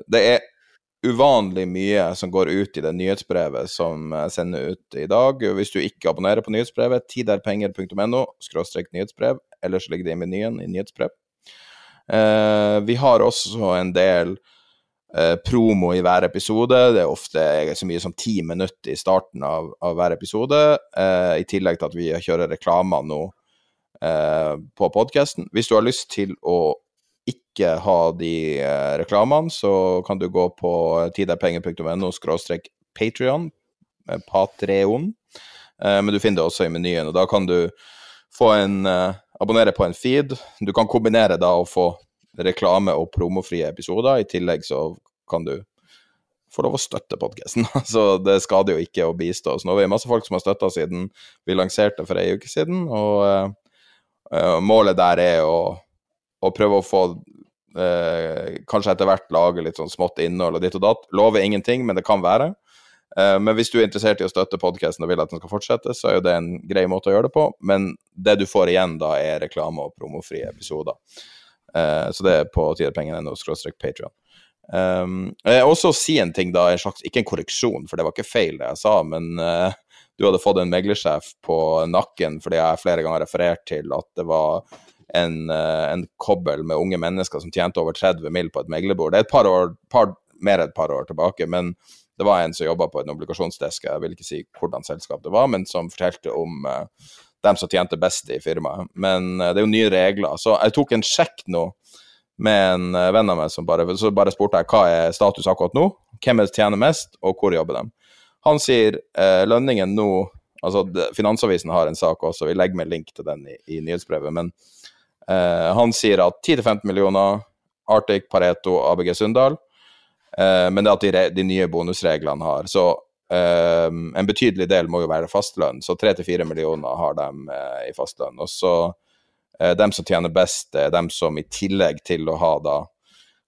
det er uvanlig mye som går ut i det nyhetsbrevet som jeg sender ut i dag. Hvis du ikke abonnerer på nyhetsbrevet, tiderpenger.no skråstrek nyhetsbrev, ellers ligger det i menyen i nyhetsbrev. Eh, vi har også en del eh, promo i hver episode. Det er ofte så mye som ti minutter i starten av, av hver episode, eh, i tillegg til at vi kjører reklamer nå på podkasten. Hvis du har lyst til å ikke ha de eh, reklamene, så kan du gå på tiderpenger.no skråstrek Patrion, eh, Patreon, eh, men du finner det også i menyen. og Da kan du få en abonnere på en feed. Du kan kombinere da å få reklame og promofrie episoder. I tillegg så kan du få lov å støtte podkasten. [laughs] Så det skader jo ikke å bistå oss. Nå er vi masse folk som har støtta siden vi lanserte for ei uke siden, og uh, målet der er å og prøve å få eh, Kanskje etter hvert lage litt sånn smått innhold og ditt og datt. Lover ingenting, men det kan være. Eh, men hvis du er interessert i å støtte podkasten og vil at den skal fortsette, så er jo det en grei måte å gjøre det på. Men det du får igjen da, er reklame og promofrie episoder. Eh, så det er på tiderpengene.no skråstrek Patrion. Um, jeg vil også si en ting, da, en slags, ikke en korreksjon, for det var ikke feil det jeg sa, men uh, du hadde fått en meglersjef på nakken fordi jeg flere ganger referert til at det var en, eh, en kobbel med unge mennesker som tjente over 30 mill. på et meglerbord. Det er et par år, par, mer et par år tilbake, men det var en som jobba på en obligasjonsdesk, jeg vil ikke si hvordan selskap det var, men som fortalte om uh, dem som tjente best i firmaet. Men uh, det er jo nye regler. Så jeg tok en sjekk nå med en uh, venn av meg som bare, så bare spurte jeg hva er status akkurat nå, hvem er tjener mest, og hvor jobber de. Han sier lønningen nå Altså, Finansavisen har en sak også, vi legger med link til den i, i nyhetsbrevet. Men eh, han sier at 10-15 millioner, Arctic, Pareto, ABG Sundal. Eh, men det at de, de, nye bonusreglene har. Så eh, en betydelig del må jo være fastlønn. Så 3-4 millioner har de eh, i fastlønn. Og så eh, dem som tjener best, er dem som i tillegg til å ha da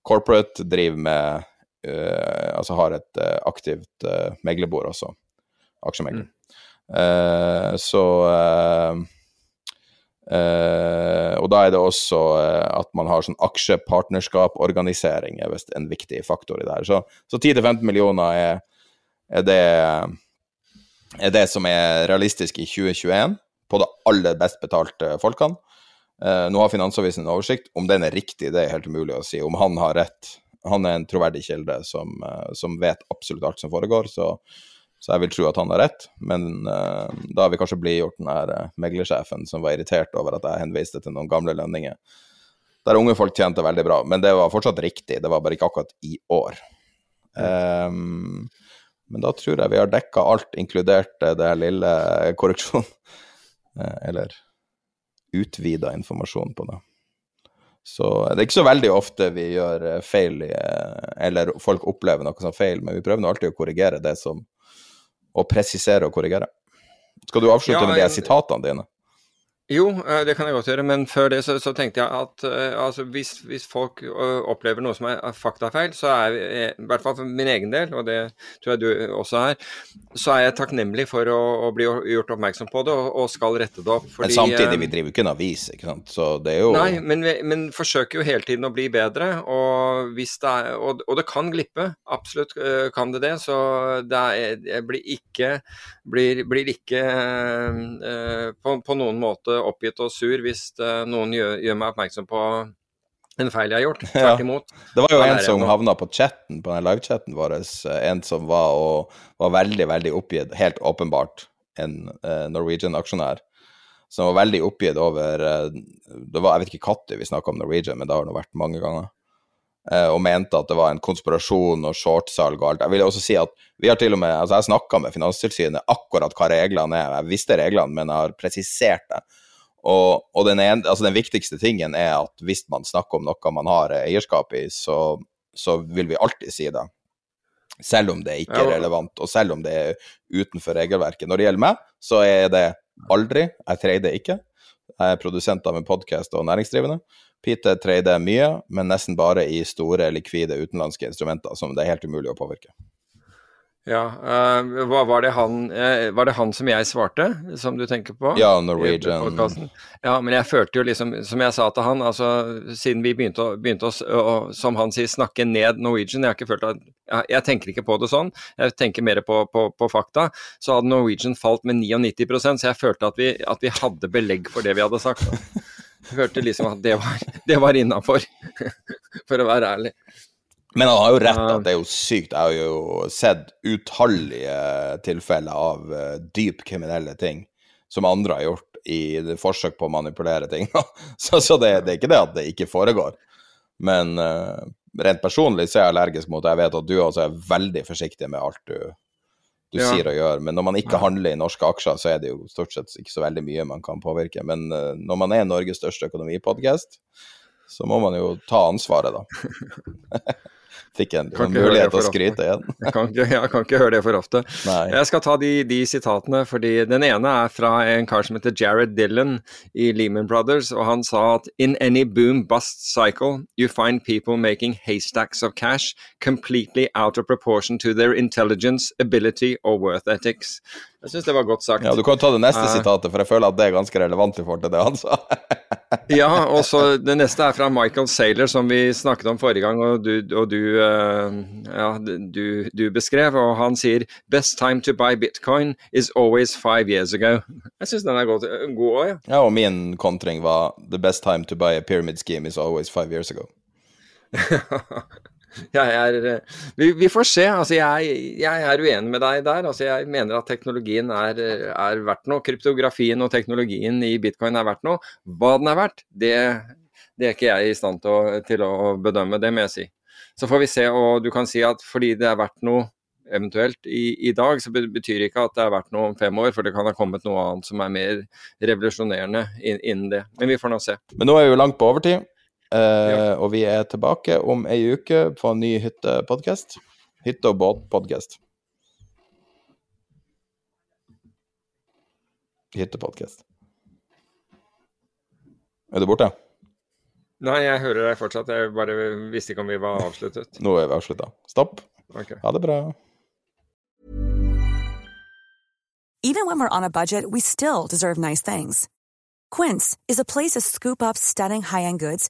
corporate, driver med uh, Altså har et aktivt meglerbord også. Aksjemegler. Mm. så og da er det også at man har sånn aksjepartnerskap-organisering er visst en viktig faktor i det her. Så, så 10-15 millioner er, er, det, er det som er realistisk i 2021 på det aller best betalte folkene. Uh, nå har Finansavisen en oversikt. Om den er riktig, det er helt umulig å si. Om han har rett. Han er en troverdig kilde som, uh, som vet absolutt alt som foregår, så, så, jeg vil tro at han har rett. Men uh, da har vi kanskje blidgjort den her meglersjefen som var irritert over at jeg henviste til noen gamle lønninger. Der unge folk tjente veldig bra, men det var fortsatt riktig. Det var bare ikke akkurat i år. Um, men da tror jeg vi har dekka alt, inkludert det lille korreksjonen. [laughs] Eller utvida informasjon på det. Så det er ikke så veldig ofte vi gjør feil, eller folk opplever noe som feil, men vi prøver alltid å korrigere det som Å presisere og korrigere. Skal du avslutte ja, med de sitatene dine? Jo, eh, det kan jeg godt gjøre, men før det så, så tenkte jeg at uh, altså hvis, hvis, folk uh, opplever noe som er faktafeil, så er vi, i hvert fall for min egen del, og det tror jeg du også er, så er jeg takknemlig for å, å bli gjort oppmerksom på det og, og skal rette det opp. Fordi, men samtidig, vi driver jo ikke en avis, ikke sant, så det er jo Nei, men, vi, men forsøker jo hele tiden å bli bedre, og, hvis det er, og, og det kan glippe, absolutt uh, kan det det, så det er, jeg blir ikke, blir, blir ikke på, på noen måte oppgitt og sur hvis uh, noen gjør, gjør, meg oppmerksom på en feil jeg har gjort. [laughs] Tvert imot. Ja. Det var jo en som havna på chatten, på den livechatten vår, eh, en som var, og, var veldig, veldig oppgitt, helt åpenbart en uh, Norwegian-aksjonær, som var veldig oppgitt over uh, det var, Jeg vet ikke når vi snakka om Norwegian, men det har det vært mange ganger. Og mente at det var en konspirasjon og shortsalg og alt. Jeg vil også si at vi har til og med, altså Jeg snakka med Finanstilsynet akkurat hva reglene er. Jeg visste reglene, men jeg har presisert det. Og, og den, en, altså den, viktigste tingen er at hvis man snakker om noe man har eierskap i, så, så vil vi alltid si det. Selv om det ikke er relevant, og selv om det er utenfor regelverket. Når det gjelder meg, så er det aldri. Jeg trader ikke. Jeg er produsent av en podkast og næringsdrivende. Peter trader mye, men nesten bare i store, likvide utenlandske instrumenter som det er helt umulig å påvirke. Ja, uh, var, det han, uh, var det han som jeg svarte, som du tenker på? Ja, Norwegian. Ja, men jeg følte jo liksom, som jeg sa til han, altså siden vi begynte, å, begynte å, å, som han sier, snakke ned Norwegian, jeg har ikke følt at jeg, Jeg tenker ikke på det sånn, jeg tenker mer på, på, på fakta. Så hadde Norwegian falt med 99% så jeg følte at vi, at vi hadde belegg for det vi hadde sagt. Jeg følte liksom at det var, det var innafor, [laughs] for å være ærlig. Men han har jo rett at det er jo sykt. Jeg har jo sett utallige tilfeller av uh, dypt kriminelle ting som andre har gjort i forsøk på å manipulere ting. [laughs] så, så det, det, er ikke det at det ikke foregår. Men uh, rent personlig så er jeg allergisk mot det. Jeg vet at du også er veldig forsiktig med alt du, du ja. sier og gjør. Men når man ikke handler i norske aksjer, så er det jo stort sett ikke så veldig mye man kan påvirke. Men uh, når man er Norges største økonomipodkast, så må man jo ta ansvaret, da. [laughs] fikk en, en mulighet til å skryte igjen. jeg, kan ikke, jeg kan ikke høre det for ofte. Nei. Jeg skal ta de, de, sitatene, fordi den ene er fra en kar som heter Jared Dillon i Lehman Brothers, og han sa at in any boom bust cycle you find people making haystacks of cash completely out of proportion to their intelligence, ability or worth ethics. Jeg syns det var godt sagt. Ja, Du kan ta det neste uh, sitatet, for jeg føler at det er ganske relevant i forhold til det han sa. [laughs] [laughs] ja, og så det neste er fra Michael Saylor, som vi snakket om forrige gang, og du, og du, uh, ja, du, du beskrev. Og han sier 'Best time to buy bitcoin is always five years ago'. Jeg syns den er god òg, ja. ja. Og min kontring var 'The best time to buy a pyramid scheme is always five years ago'. [laughs] [laughs] er eh, vi, vi, får se. Altså, jeg, jeg, er uenig med deg der. Altså, jeg mener at teknologien er, er, verdt noe. Kryptografien og teknologien i bitcoin er verdt noe. Hva den er verdt, det, det er ikke jeg i stand til å, til å, bedømme, det må jeg si. Så får vi se, og du kan si at fordi det er verdt noe eventuelt i, i, dag, så betyr ikke at det er verdt noe om fem år, for det kan ha kommet noe annet som er mer revolusjonerende innen det. Men vi får nå se. Men nå er vi jo langt på overtid, ja. og vi er tilbake om ei uke på en ny hyttepodkast. Hytte- og båtpodkast. Hyttepodkast. Er du borte? Nei, jeg hører deg fortsatt. Jeg bare visste ikke om vi var avsluttet. Nå er vi avslutta. Stopp. Okay. Ha det bra. Even when we're on a budget, we still deserve nice things. Quince is a place to scoop up stunning high-end goods